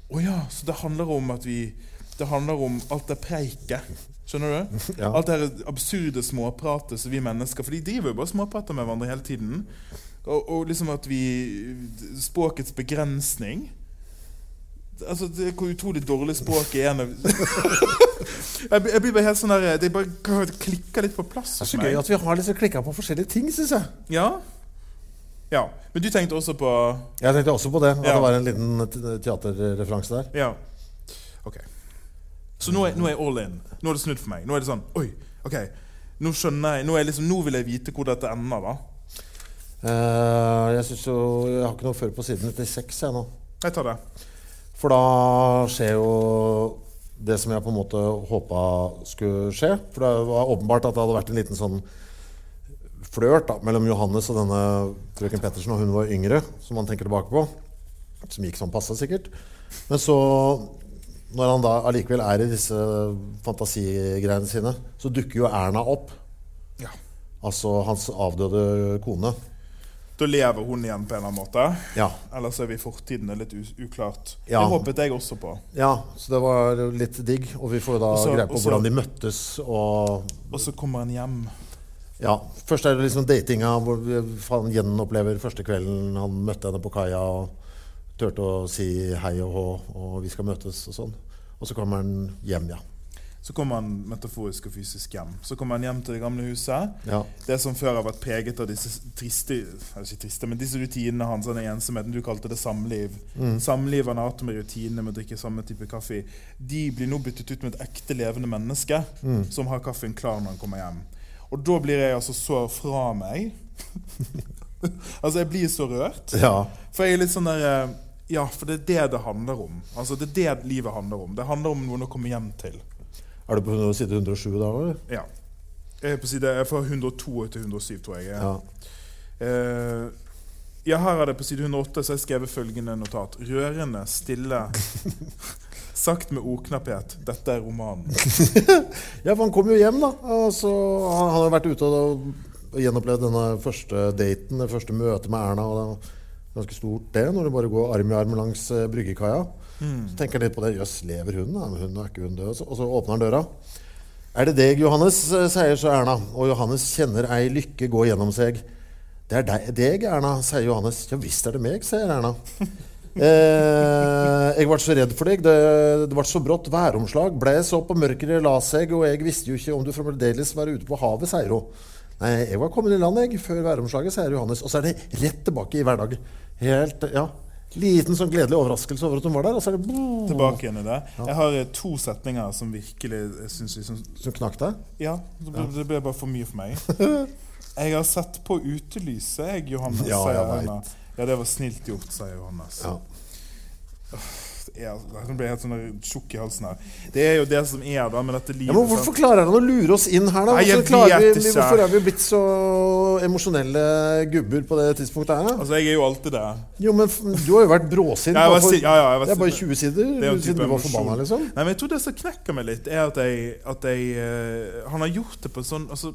Å ja, så det handler om at vi Det handler om alt det preiket. Skjønner du? Ja. Alt det absurde småpratet som vi mennesker For de driver jo bare småprater med hverandre hele tiden. Og, og liksom at vi Språkets begrensning Altså, det Hvor utrolig dårlig språket er når jeg, jeg blir bare helt sånn der Det bare klikker litt på plass. Det er så gøy at vi har liksom klikka på forskjellige ting, syns jeg. Ja. ja. Men du tenkte også på Jeg tenkte også på det. At Ja. det var en liten teaterreferanse der. Ja. Ok. Så nå er, nå er jeg all in. Nå er det snudd for meg. Nå er det sånn Oi, ok. Nå skjønner jeg Nå, liksom, nå vil jeg vite hvor dette ender, da. Uh, jeg synes jo Jeg har ikke noe før på siden 96, jeg nå. Jeg tar det. For da skjer jo det som jeg på en måte håpa skulle skje. For det var åpenbart at det hadde vært en liten sånn flørt da, mellom Johannes og denne frøken Pettersen, og hun var yngre, som man tenker tilbake på. Som gikk sånn passe, sikkert. Men så, når han da allikevel er i disse fantasigreiene sine, så dukker jo Erna opp. Ja. Altså hans avdøde kone. Da lever hun igjen på en eller annen måte. Ja. så er vi i fortiden det er litt uklart. Ja. Det håpet jeg også på. ja, så det var litt digg. Og vi får jo da også, greie på også, hvordan de møttes og Og så kommer han hjem. Ja, Først er det liksom datinga, hvor vi- han gjenopplever første kvelden han møtte henne på kaia og turte å si hei og hå, og vi skal møtes og sånn. Og så kommer han hjem, ja. Så kommer han metaforisk og fysisk hjem. Så kommer han hjem til det gamle huset. ja. Det som før har vært preget av disse triste eller ikke triste, men disse rutinene hans, Den ensomheten Du kalte det samliv. Samliv han har hatt med rutinene med å drikke samme type kaffe. De blir nå byttet ut med et ekte levende menneske som har kaffen klar når han kommer hjem. Og da blir jeg altså så fra meg. altså, jeg blir så rørt. ja. For jeg er litt sånn der eh, Ja, for det er det det handler om. Altså, Det er det livet handler om. Det handler om noen å komme hjem til. Er du på side 107 da, eller? Ja. Jeg er på side jeg fra 102 til 107, tror jeg. Ja. Uh, ja, her er det på side 108 så har jeg skrevet følgende notat. Rørende, stille, sagt med ordknapphet. Dette er romanen. ja, for han kom jo hjem, da. Altså, han han har vært ute og, og gjenopplevd denne første daten, det første møtet med Erna. Og det var ganske stort, det, når du bare går arm i arm langs uh, bryggekaia. Så tenker han litt på det. Jøss, lever hun? da? Hun er ikke hun død? Og så åpner han døra. Er det deg, Johannes? eh, sier så Erna. Og Johannes kjenner ei lykke gå gjennom seg. Det er deg, deg, Erna, sier Johannes. Ja visst er det meg, sier Erna. Eh, jeg ble så redd for deg. Det, det ble så brått væromslag. Blæs opp, og mørket la seg, og jeg visste jo ikke om du fremdeles var ute på havet, sier hun. Nei, jeg var kommet i land jeg, før væromslaget, sier Johannes. Og så er det rett tilbake i hverdag. Helt, ja. Liten sånn gledelig overraskelse over at hun var der, og så er det Tilbake igjen i det. Jeg har eh, to setninger som virkelig syns synes liksom, Som knakk deg? Ja, det ble, det ble bare for mye for meg. Jeg har sett på utelyset, jeg, Johannes, Ja, sier jeg Ja, det var snilt gjort, sier Johannes. Ja. Det er, nå ble jeg helt sånn tjukk i halsen her. Det er jo det som er da med dette livet. Ja, men Hvorfor klarer han å lure oss inn her, da? Nei, Hvorfor, vi, hvorfor er vi blitt så emosjonelle gubber på det tidspunktet her? Altså, jeg er jo alltid det. Jo, men du har jo vært bråsint. Ja, for- ja, ja, det er bare 20 sider. Er siden du var forbanna, liksom. Nei, men jeg tror det som knekker meg litt, er at jeg, at jeg uh, Han har gjort det på en sånn altså,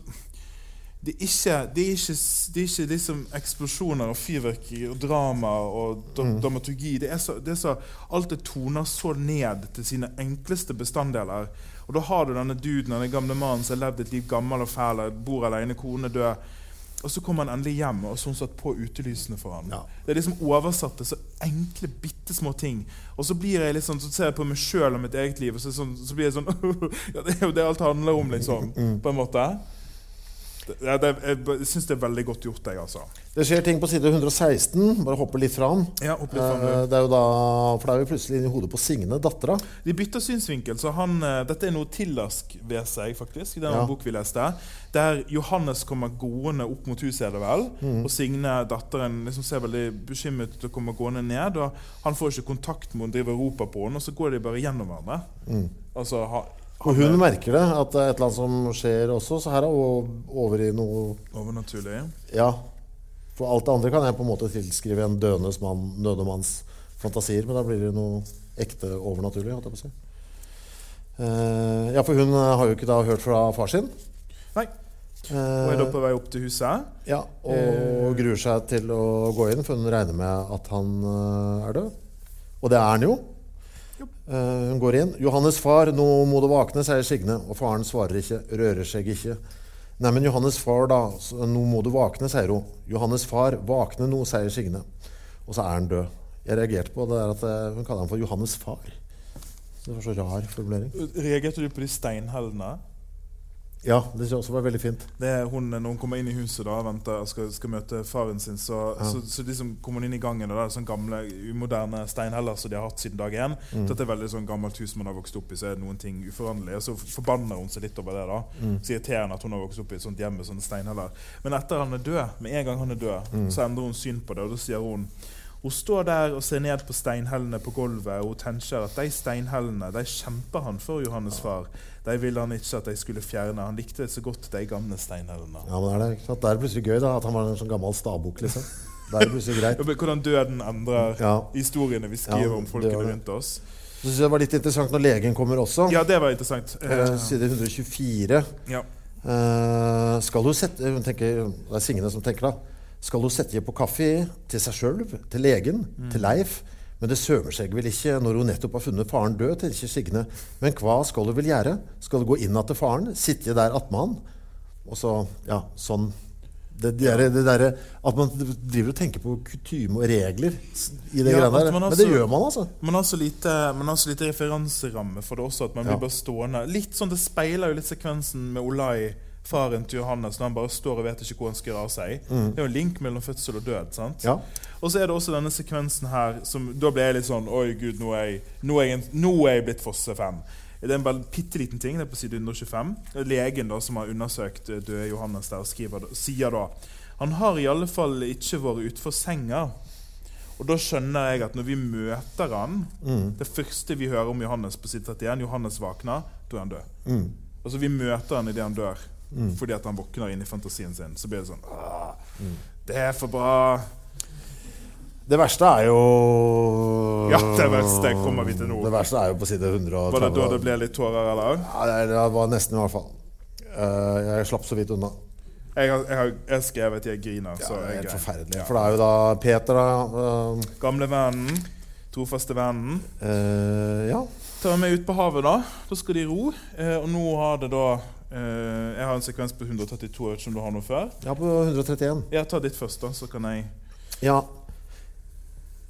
det er, ikke, det, er ikke, det er ikke liksom eksplosjoner og fyrverkeri og drama og Mm. dramaturgi. Det er, så, det er så Alt det toner så ned til sine enkleste bestanddeler. Og da har du denne duden, denne gamle mannen som har levd et liv gammel og fæl, bor alene, kone død. Og så kommer han endelig hjem og sånn satt på utelysene for han. Ja. Det er liksom oversatte så enkle, bitte små ting. Og så blir jeg sånn, så ser jeg på meg sjøl og mitt eget liv, og så, sånn, så blir jeg sånn Ja, det er jo det alt handler om, liksom. På en måte. Det, ja, det, jeg syns det er veldig godt gjort, jeg, altså. Det skjer ting på side 116. Bare hoppe litt fram. Ja, opp litt fram, Eh. Det er jo da, for da er vi plutselig inne i hodet på Signe, dattera. De bytter synsvinkel, så han, eh, dette er noe Tillask ved seg, faktisk. i den Ja. bok vi leste. Der Johannes kommer gående opp mot huset, er det vel. Mm. Og Signe, datteren, liksom ser veldig bekymret ut og kommer gående ned. Og han får ikke kontakt med henne, driver og roper på henne, og så går de bare gjennom hverandre. Altså, Mm. Og hun merker det, at det er et eller annet som skjer også. Så her er hun over i noe Overnaturlig. Ja. For alt det andre kan jeg på en måte tilskrive en døendes mann, manns fantasier, men da blir det noe ekte overnaturlig. holdt jeg på å si. Eh, ja, for hun eh, har jo ikke da hørt fra far sin. Nei. Og er da på vei opp til huset. ja, og gruer seg til å gå inn, for hun regner med at han er død. Og det er han jo. Eh, hun går inn. 'Johannes far, nå må du våkne', sier Signe. Og faren svarer ikke, rører seg ikke. 'Neimen, Johannes far, da. Nå må du våkne', sier hun. 'Johannes far, våkne nå', sier Signe. Og så er han død. Jeg reagerte på det der at eh, hun kaller ham for Johannes far. Det var så rar formulering. Reagerte du på de steinhellene? Ja, det synes jeg også var veldig fint. Det er hun, Når hun kommer inn i huset da, venter, og skal, skal møte faren sin, så, Ja. så, så liksom kommer hun inn i gangen, og Det er sånn gamle, umoderne steinheller som de har hatt siden dag én. Mm. Dette er veldig sånn gammelt hus man har vokst opp i, så er det noen ting uforanderlig. Og så forbanner hun seg litt over det. da. Mm. Så irriterende at hun har vokst opp i et sånt hjem med sånne steinheller. Men etter han er død, med en gang han er død, Mm. så endrer hun syn på det, og da sier hun hun står der og ser ned på steinhellene på gulvet, og hun tenker at de steinhellene de kjemper han for, Johannes far. De ville han ikke at de skulle fjerne. Han likte så godt de gamle steinhellene. Ja, men er det, ikke sant? det er plutselig gøy da, at han var en sånn gammel stabukk. liksom. Det er plutselig greit. Hvordan døden endrer Ja. historiene vi skriver Ja, om folkene rundt oss. Så synes jeg det var litt interessant når legen kommer også. Ja, det var interessant. Eh, Eh, Side 124. ja. Eh, skal du sette hun tenker, Det er Signe som tenker da. Skal hun sette på kaffe til seg sjøl, til legen, til Leif? Men det sømer seg vel ikke når hun nettopp har funnet faren død, tenker Signe. Men hva skal hun vel gjøre? Skal hun gå inn til faren, sitte der attmed han? Og så, ja, sånn det, det, der, det der, At man driver og tenker på kutyme og regler i det Ja, greiene der. Men det gjør man, altså. Man har så lite, man har så lite referanseramme for det også, at man Ja. blir bare stående. Litt sånn, Det speiler jo litt sekvensen med Olai, faren til Johannes, når han bare står og vet ikke hvor han skal av seg. Det er jo en link mellom fødsel og død. sant? Mm. Ja. Og så er det også denne sekvensen her som Da ble jeg litt sånn Oi, gud, nå er jeg, nå er jeg, nå er jeg blitt Fosse-fan. Det er en bitte liten ting. Det er på side 125. Legen da, som har undersøkt eh, døde Johannes der, skriver, sier da Han har i alle fall ikke vært utenfor senga. Og da skjønner jeg at når vi møter han Mm. Det første vi hører om Johannes på side 31, Johannes våkner, da er han død. Mm. Altså Vi møter han idet han dør, fordi at han våkner inn i fantasien sin. Så blir det sånn Mm. Det er for bra. Det verste er jo Ja, det verste kommer vi til nå. Det verste er jo på side 130. Var det da det ble litt tårer, eller? Ja, det, var nesten, i hvert fall. Eh, jeg slapp så vidt unna. Jeg har, jeg har, jeg skrevet at jeg griner. Ja, så det er helt forferdelig. Ja. For det er jo da Peter, da. Uh, Gamle vennen, trofaste vennen. Uh, ja. Tar meg ut på havet, da. Da skal de ro. Uh, og nå har det da Jeg har en sekvens på 132, jeg vet ikke om du har noe før? ja, på 131. Ja, ta ditt først, da, så kan jeg Ja.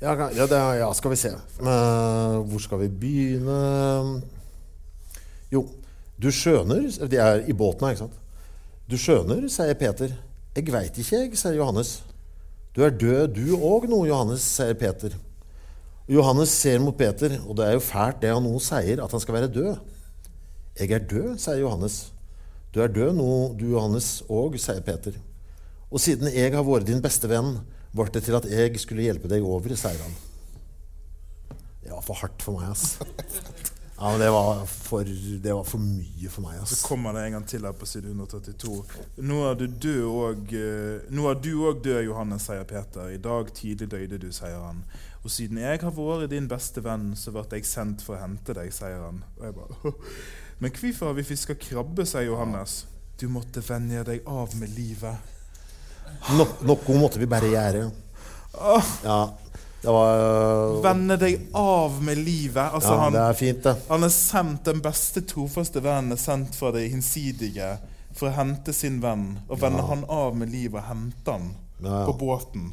Ja, ja, det, ja skal vi se. Uh, hvor skal vi begynne? Jo, du skjønner De er i båten her, ikke sant? Du skjønner, sier Peter. Jeg veit ikke, jeg, sier Johannes. Du er død, du òg nå, Johannes, sier Peter. Johannes ser mot Peter, og det er jo fælt det han nå sier, at han skal være død. Jeg er død, sier Johannes. Du er død nå, du Johannes òg, sier Peter. Og siden jeg har vært din beste venn, ble det til at jeg skulle hjelpe deg over, sier han. Det var for hardt for meg, ass. Ja, men det var for, det var for mye for meg, ass. Så kommer det en gang til her på side 132. Nå er du død og, eh, Nå er du òg død, Johannes, sier Peter. I dag tidlig døde du, sier han. Og siden jeg har vært din beste venn, så ble jeg sendt for å hente deg, sier han. Og jeg bare Men hvorfor har vi fiska krabbe, sier Johannes. Du måtte venne deg av med livet. No, noe måtte vi bare gjøre. Ja, det var Venne deg av med livet. Altså, Ja, han, det er fint, det. han er sendt, den beste, trofaste vennen er sendt fra det hinsidige for å hente sin venn. Og vende han av med livet og hente han Ja, ja. på båten.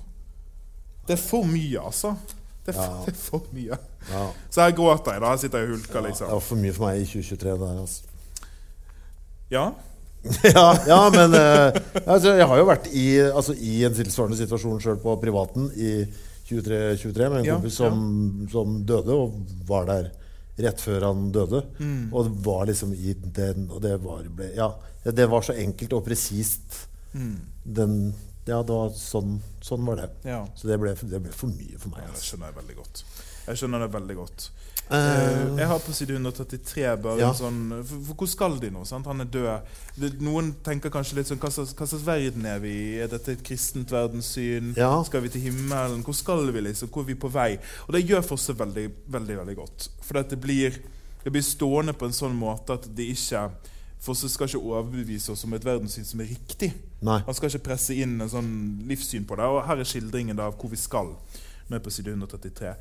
Det er for mye, altså. Det er for, Ja. det er for mye. Ja, Så her gråter jeg, da. Her sitter jeg og hulker, liksom. det var for mye for meg i 2023. Der, altså. Ja. ja, ja, men eh, altså, jeg har jo vært i, altså, i en tilsvarende situasjon sjøl på privaten i 23, med en Ja, kompis som, som døde, og var der rett før han døde. Mm. Og det var liksom i den Og det var, ble, ja, det var så enkelt og presist. Mm. Den Ja, var sånn, sånn var det. ja. Så det ble, det ble for mye for meg. Ja, det Altså. skjønner jeg veldig godt. Jeg skjønner det veldig godt. Eh, jeg har på side 133 bare Ja. en sånn for, for hvor skal de nå? Sant? Han er død. Det, noen tenker kanskje litt sånn hva slags, hva slags verden er vi i? Er dette et kristent verdenssyn? Ja. Skal vi til himmelen? Hvor skal vi liksom? Hvor er vi på vei? Og det gjør Fosse veldig, veldig veldig godt. For det blir, det blir stående på en sånn måte at det ikke Fosse skal ikke overbevise oss om et verdenssyn som er riktig. Nei. Han skal ikke presse inn en sånn livssyn på det. Og her er skildringen av hvor vi skal. Jeg på side 133.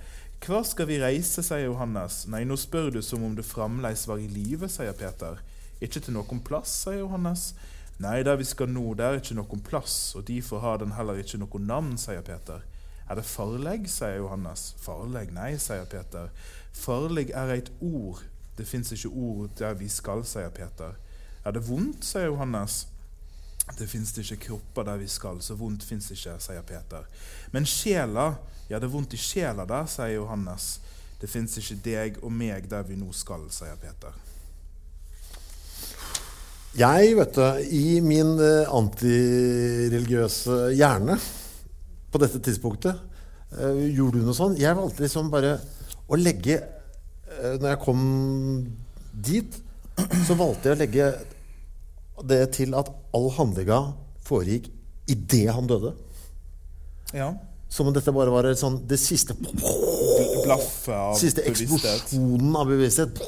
Hva skal vi reise, sier Johannes. Nei, nå spør du som om du fremleis var i live, sier Peter. Ikke til noen plass, sier Johannes. Nei, der vi skal nå, der er ikke noen plass, og derfor har den heller ikke noe navn, sier Peter. Er det farleg, sier Johannes. Farleg, nei, sier Peter. Farleg er et ord. Det fins ikke ord der vi skal, sier Peter. Er det vondt, sier Johannes. Det fins ikke kropper der vi skal, så vondt fins ikke, sier Peter. Men sjela, ja, det er vondt i sjela der, sier Johannes. Det fins ikke deg og meg der vi nå skal, sier Peter. Jeg, vet du, i min eh, antireligiøse hjerne på dette tidspunktet øh, Gjorde du noe sånn? Jeg valgte liksom bare å legge øh, Når jeg kom dit, så valgte jeg å legge det til at all handlinga foregikk idet han døde. Ja. Som om dette bare var sånn, det siste Blaffet av Siste eksplosjonen av bevissthet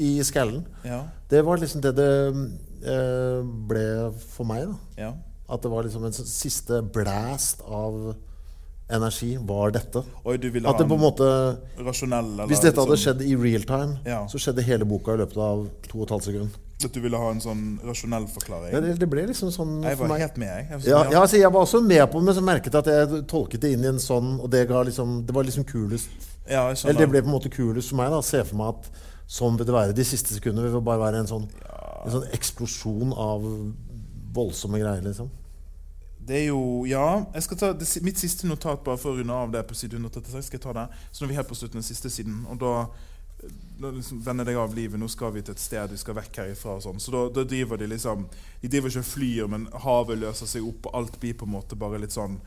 i skallen. Ja. Det var liksom det det eh, ble for meg. da ja. At det var liksom en sånn siste blast av energi, var dette. Oi, du ville At det på en måte rasjonell eller Hvis dette hadde sånn- skjedd i real time, Ja. så skjedde hele boka i løpet av to og et halvt sekund. At du ville ha en sånn rasjonell forklaring? Ja, det, det ble liksom sånn jeg var helt med, jeg. jeg. var Ja, sånn, ja, altså jeg var også med på det, men så merket jeg at jeg tolket det inn i en sånn Og det, liksom, det var liksom kulest ja. Eller det ble på en måte kulest for meg. da Se for meg at sånn vil det være. De siste sekundene vil bare være en sånn, en sånn eksplosjon av voldsomme greier, liksom. Det er jo Ja, ta det, mitt siste notat bare for å runde av det på side 136. skal jeg ta det. Så nå er vi helt på slutten, den siste siden. Og da liksom Vende deg av livet. Nå skal vi til et sted, vi skal vekk herifra. og sånn. Så da, da driver de liksom De driver ikke og flyr, men havet løser seg opp, og alt blir på en måte bare litt sånn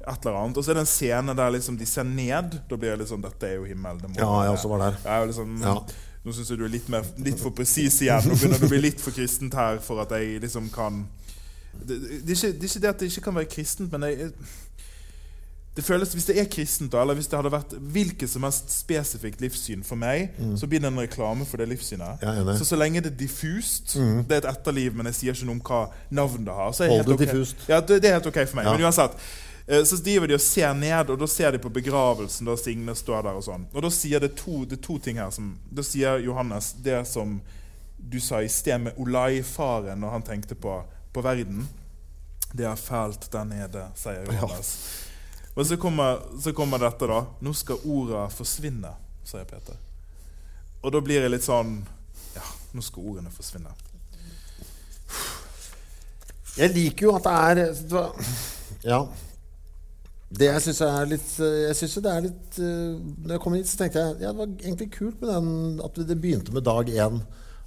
et eller annet. Og så er det en scene der liksom de ser ned. Da blir det litt sånn Dette er jo himmel. Ja, jeg også var der. Jeg liksom, Ja. Nå syns jeg du er litt, mer, litt for presis igjen. Nå begynner du å bli litt for kristent her for at jeg liksom kan Det, det, er, ikke, det er ikke det at det ikke kan være kristent, men jeg, det føles, hvis det er kristent, eller hvis det hadde vært hvilket som helst spesifikt livssyn for meg, så blir det en reklame for det livssynet. Er. Så så lenge det er diffust, det er et etterliv, men jeg sier ikke noe om hva navn det har, så det Hold helt det ok. Ja, det, det er helt ok for meg. Ja. Men uansett. eh, Så driver de og ser ned, og da ser de på begravelsen. Da Signe står der Og sånn Og da sier det to, det to ting her som Da sier Johannes det som du sa i sted med Olai-faren når han tenkte på, på verden. Det er fælt der nede, sier Johannes. Og så kommer, så kommer dette, da. Nå skal orda forsvinne, sier Peter. Og da blir jeg litt sånn Ja, nå skal ordene forsvinne. Jeg liker jo at det er Ja. Det jeg syns er litt Jeg synes det er litt eh, Når jeg kom hit, så tenkte jeg ja, det var egentlig kult med den at det begynte med dag én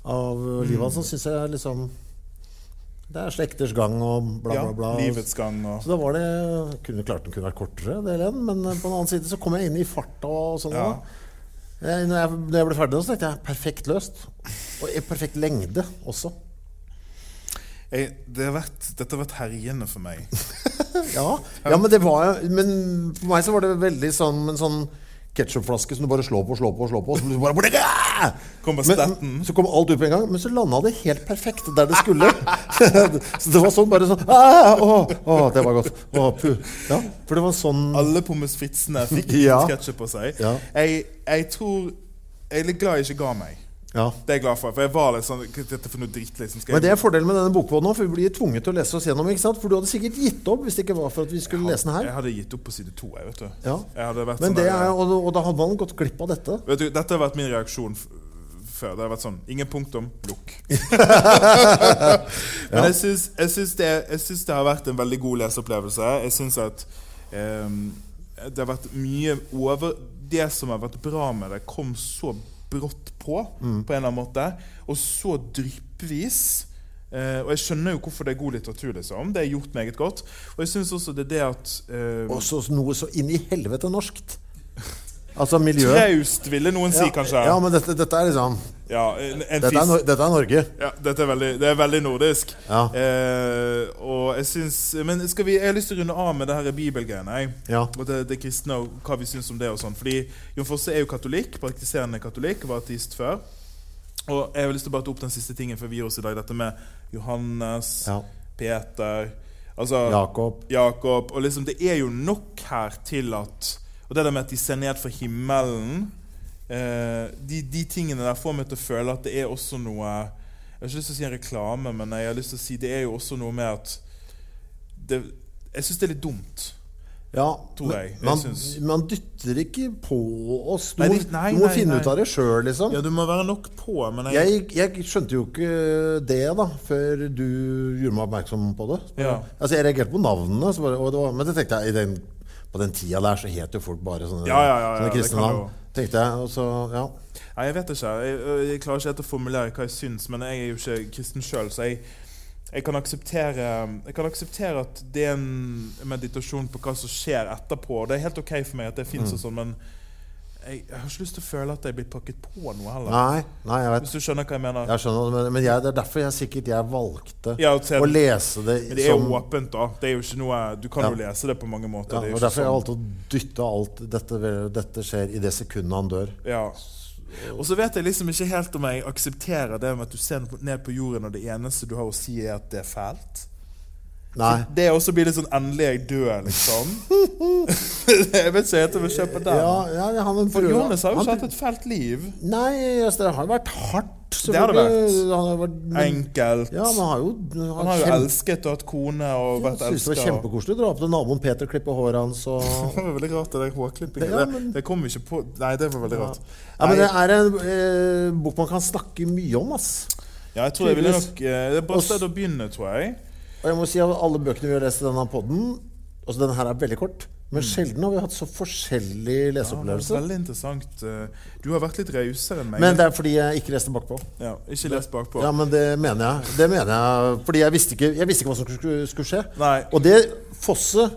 av livet hans. Så syns jeg liksom Det er slekters gang og bla, Ja, bla, Ja, livets gang og Så da var det kunne Klart den kunne vært kortere, del én, men eh, på den annen side så kom jeg inn i farta og sånn. Ja. Jeg, når, jeg, når jeg ble ferdig, så tenkte jeg perfekt løst. Og i perfekt lengde også. jeg, det har vært, Dette har vært herjende for meg. Ja, ja men det var Men for meg så var det veldig sånn en sånn ketsjupflaske som du bare slår på, slår på, slår på. Og så blir du bare Kommer men. Så kom alt ut på en gang, men så landa det helt perfekt der det skulle. så det var sånn bare sånn ah, å, å, det var godt. Å. Ja, for det var sånn Alle pommes fritesene fikk Ja. ketchup på seg. Ja. Jeg, jeg tror Jeg er litt glad jeg ikke ga meg. Ja. Det er jeg glad for. For jeg var litt sånn dette for noe dritt? Liksom? Skal Men det er fordelen med denne bokbåten òg, for vi blir tvunget til å lese oss gjennom. ikke sant? For du hadde sikkert gitt opp hvis det ikke var for at vi skulle lese den her. Jeg hadde gitt opp på side to. Jeg, vet du. Ja. Jeg hadde Men sånn det er, og, og da hadde man gått glipp av dette. Vet du, Dette har vært min reaksjon før. Det har vært sånn Ingen punktum, lukk. Men jeg syns, jeg, syns det, jeg syns det har vært en veldig god leseopplevelse. Jeg syns at um, det har vært mye over Det som har vært bra med det, kom så brått på, på en eller annen måte. Og så dryppvis. Uh, og jeg skjønner jo hvorfor det er god litteratur. liksom Det er gjort meget godt. Og jeg syns også det er det at uh, Også noe så inn i helvete norskt. Altså miljøet. Traust, ville noen si, kanskje. Ja, men dette, dette er liksom Ja, en, en Dette er, dette er Norge. Ja, dette er veldig, det er veldig nordisk. Ja. Eh, og jeg syns Men skal vi, jeg har lyst til å runde av med det her bibelgreiene. Ja. Og det, det kristne og hva vi syns om det. og sånn Fordi Jon Fosse er jo katolikk, praktiserende katolikk, var ateist før. Og jeg har lyst til å bare ta opp den siste tingen før vi gir oss i dag. Dette med Johannes, Ja. Peter Altså Jakob. Jakob. Og liksom, det er jo nok her til at Og det der med at de ser ned fra himmelen eh, de, de tingene der får meg til å føle at det er også noe Jeg har ikke lyst til å si en reklame, men jeg har lyst til å si det er jo også noe med at det, Jeg syns det er litt dumt Ja, Tror jeg. Jeg man, man dytter ikke på oss. Du Nei, nei, du må nei, finne ut av det sjøl, liksom. Ja, du må være nok på, men jeg, Jeg, jeg skjønte jo ikke det da, før du gjorde meg oppmerksom på det. Ja. Altså, Jeg reagerte på navnene, så bare, var, men det tenkte jeg i den, på den tida der så het jo folk bare sånne, Ja, ja, ja, sånne kristne navn. Tenkte jeg, og så, ja. Nei, jeg vet ikke. Jeg, jeg klarer ikke helt å formulere hva jeg syns, men jeg er jo ikke kristen sjøl, så jeg, jeg, kan jeg kan akseptere at det er en meditasjon på hva som skjer etterpå. Det er helt OK for meg at det Mm. og sånn, men jeg, jeg har ikke lyst til å føle at jeg blir pakket på noe heller. Nei, nei, jeg vet. Hvis du skjønner hva jeg mener? Jeg skjønner, men, men jeg, det er derfor jeg sikkert jeg valgte Ja, å lese det Men det er som jo åpent, da. Det er jo ikke noe, du kan Ja. jo lese det på mange måter. ja, det er og Derfor sånn. jeg valgte å dytte alt dette, dette skjer i det sekundet han dør. Ja. Og så vet jeg liksom ikke helt om jeg aksepterer det med at du ser ned på jorden, og det eneste du har å si, er at det er fælt. Nei. Det også blir litt sånn endelig jeg dør', liksom. jeg vet ikke helt om jeg kjøper den. Ja, ja, han For Johannes har jo ikke hatt et fælt liv. Nei, altså, det har vært hardt. Det har det vært. Han har vært, Enkelt. ja, men han har jo Han har jo elsket og hatt kone og vært Jeg synes det var elska. kjempekoselig å dra opp til naboen Peter, klippe håret hans og Det var veldig rart, det der hårklippingen. Ja, Det, men- det kom ikke på Nei, det var veldig rart. Ja, men det er en eh, bok man kan snakke mye om, ass. ja, jeg tror jeg ville nok eh, Det er bra sted å begynne, tror jeg. Og jeg må si at alle bøkene vi har lest i denne podden Altså, denne her er veldig kort, men sjelden har vi hatt så forskjellig leseopplevelse. Ja, veldig interessant. Eh, Du har vært litt rausere enn meg. Men det er fordi jeg ikke leste bakpå. ja, ikke lest bakpå. Ja, men det mener jeg. Det mener jeg Fordi jeg visste ikke, jeg visste ikke hva som skulle, skulle skje. Nei. Og det Fosse,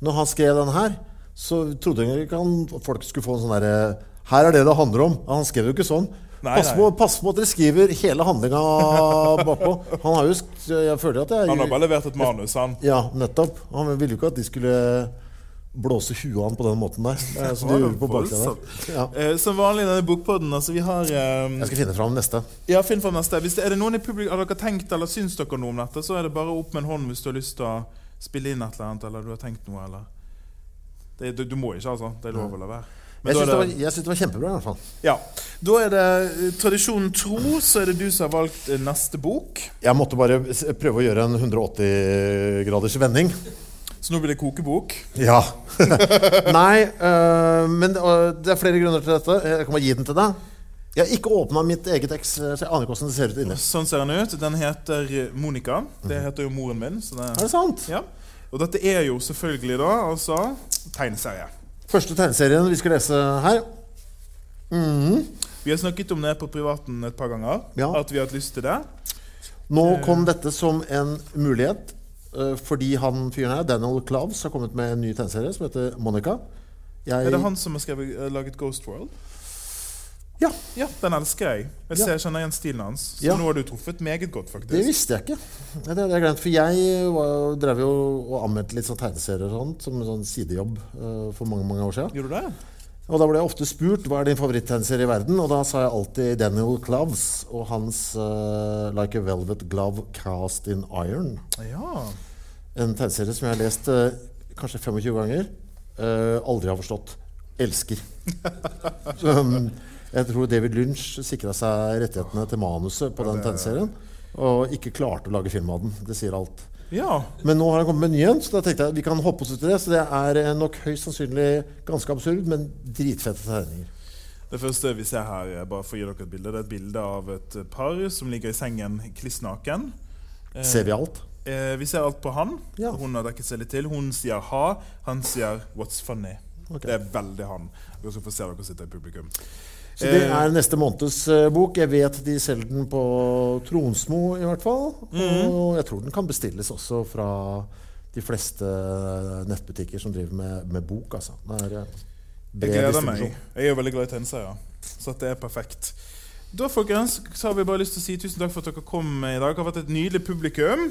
når han skrev den her, så trodde jeg ikke han, folk skulle få en sånn derre Her er det det handler om. Han skrev jo ikke sånn. Nei, pass. På, pass på at dere skriver hele handlinga bakpå. Han har jo Jeg føler at jeg Han har bare levert et manus, han. Ja, nettopp. Han ville jo ikke at de skulle blåse huet av han på den måten der. Er som de gjorde på baksida. Ja. Eh, Som vanlig i denne bokpodden, altså vi har eh, Jeg skal finne fram neste. Ja, finn fram neste. Hvis det, er det noen i publikum Har dere tenkt eller syns dere noe om dette, så er det bare opp med en hånd hvis du har lyst til å spille inn et eller annet, eller du har tenkt noe, eller det, du, du må ikke, altså. Det er lov å la være. Men Jeg syns det, var- jeg synes det var kjempebra, i hvert fall. ja. da er det eh, tradisjonen tro, så er det du som har valgt eh, neste bok. Jeg måtte bare prøve å gjøre en 180 graders vending. Så nå blir det kokebok. Ja. Nei, øh, men øh, det er flere grunner til dette. Jeg kan bare gi den til deg. Jeg har ikke åpna mitt eget eks, så jeg aner ikke hvordan det ser ut inni. Sånn ser den ut. Den heter Monica. Det heter jo moren min. Så det, Er det sant? ja. Og dette er jo selvfølgelig da altså tegneserie. Første tegneserien vi skal lese her. Mm. Vi har snakket om det på privaten et par ganger. Ja. At vi har hatt lyst til det. Nå kom dette som en mulighet øh, fordi han fyren her, Daniel Clavs, har kommet med en ny tegneserie som heter Monica. Jeg, Er det han som har skrevet, eh, laget Ghost World? Ja, Ja, den elsker jeg. Jeg Ja. kjenner igjen stilen hans. Så Ja. nå har du truffet meget godt, faktisk. det visste jeg ikke. Det hadde jeg glemt. For jeg var, drev jo og anmeldte litt sånn tegneserier og sånt, som en sånn sidejobb uh, for mange mange år siden. Gjorde du det? Og da ble jeg ofte spurt hva er din favoritttegneserie i verden, og da sa jeg alltid Daniel Cloves og hans uh, Like a Velvet Glove Cast in Iron. Ja. En tegneserie som jeg har lest uh, kanskje 25 ganger. aldri har forstått. Elsker. Um, jeg tror David Lynch sikra seg rettighetene til manuset på den tegneserien. Og ikke klarte å lage film av den. Det sier alt. ja. Men nå har han kommet med en ny en, så da tenkte jeg vi kan hoppe oss ut i det. Så det er eh, nok høyst sannsynlig ganske absurd, men dritfete tegninger. Det første vi ser her, er bare for å gi dere et bilde, det er et bilde av et par som ligger i sengen kliss naken. Eh, Ser vi alt? eh, vi ser alt på han. Ja. Hun har dekket seg litt til. Hun sier ha, han sier 'what's funny'. Okay. Det er veldig han. Dere skal få se dere sitter i publikum. Så det Eh, er neste måneds eh, bok. Jeg vet de selger den på Tronsmo, i hvert fall. Mhm. Og jeg tror den kan bestilles også fra de fleste nettbutikker som driver med, med bok. Altså. Det er eh, Jeg gleder meg. Jeg er veldig glad i tegneserier. Så det er perfekt. Da folkens, så har vi bare lyst til å si tusen takk for at dere kom i dag. Det har vært et nydelig publikum.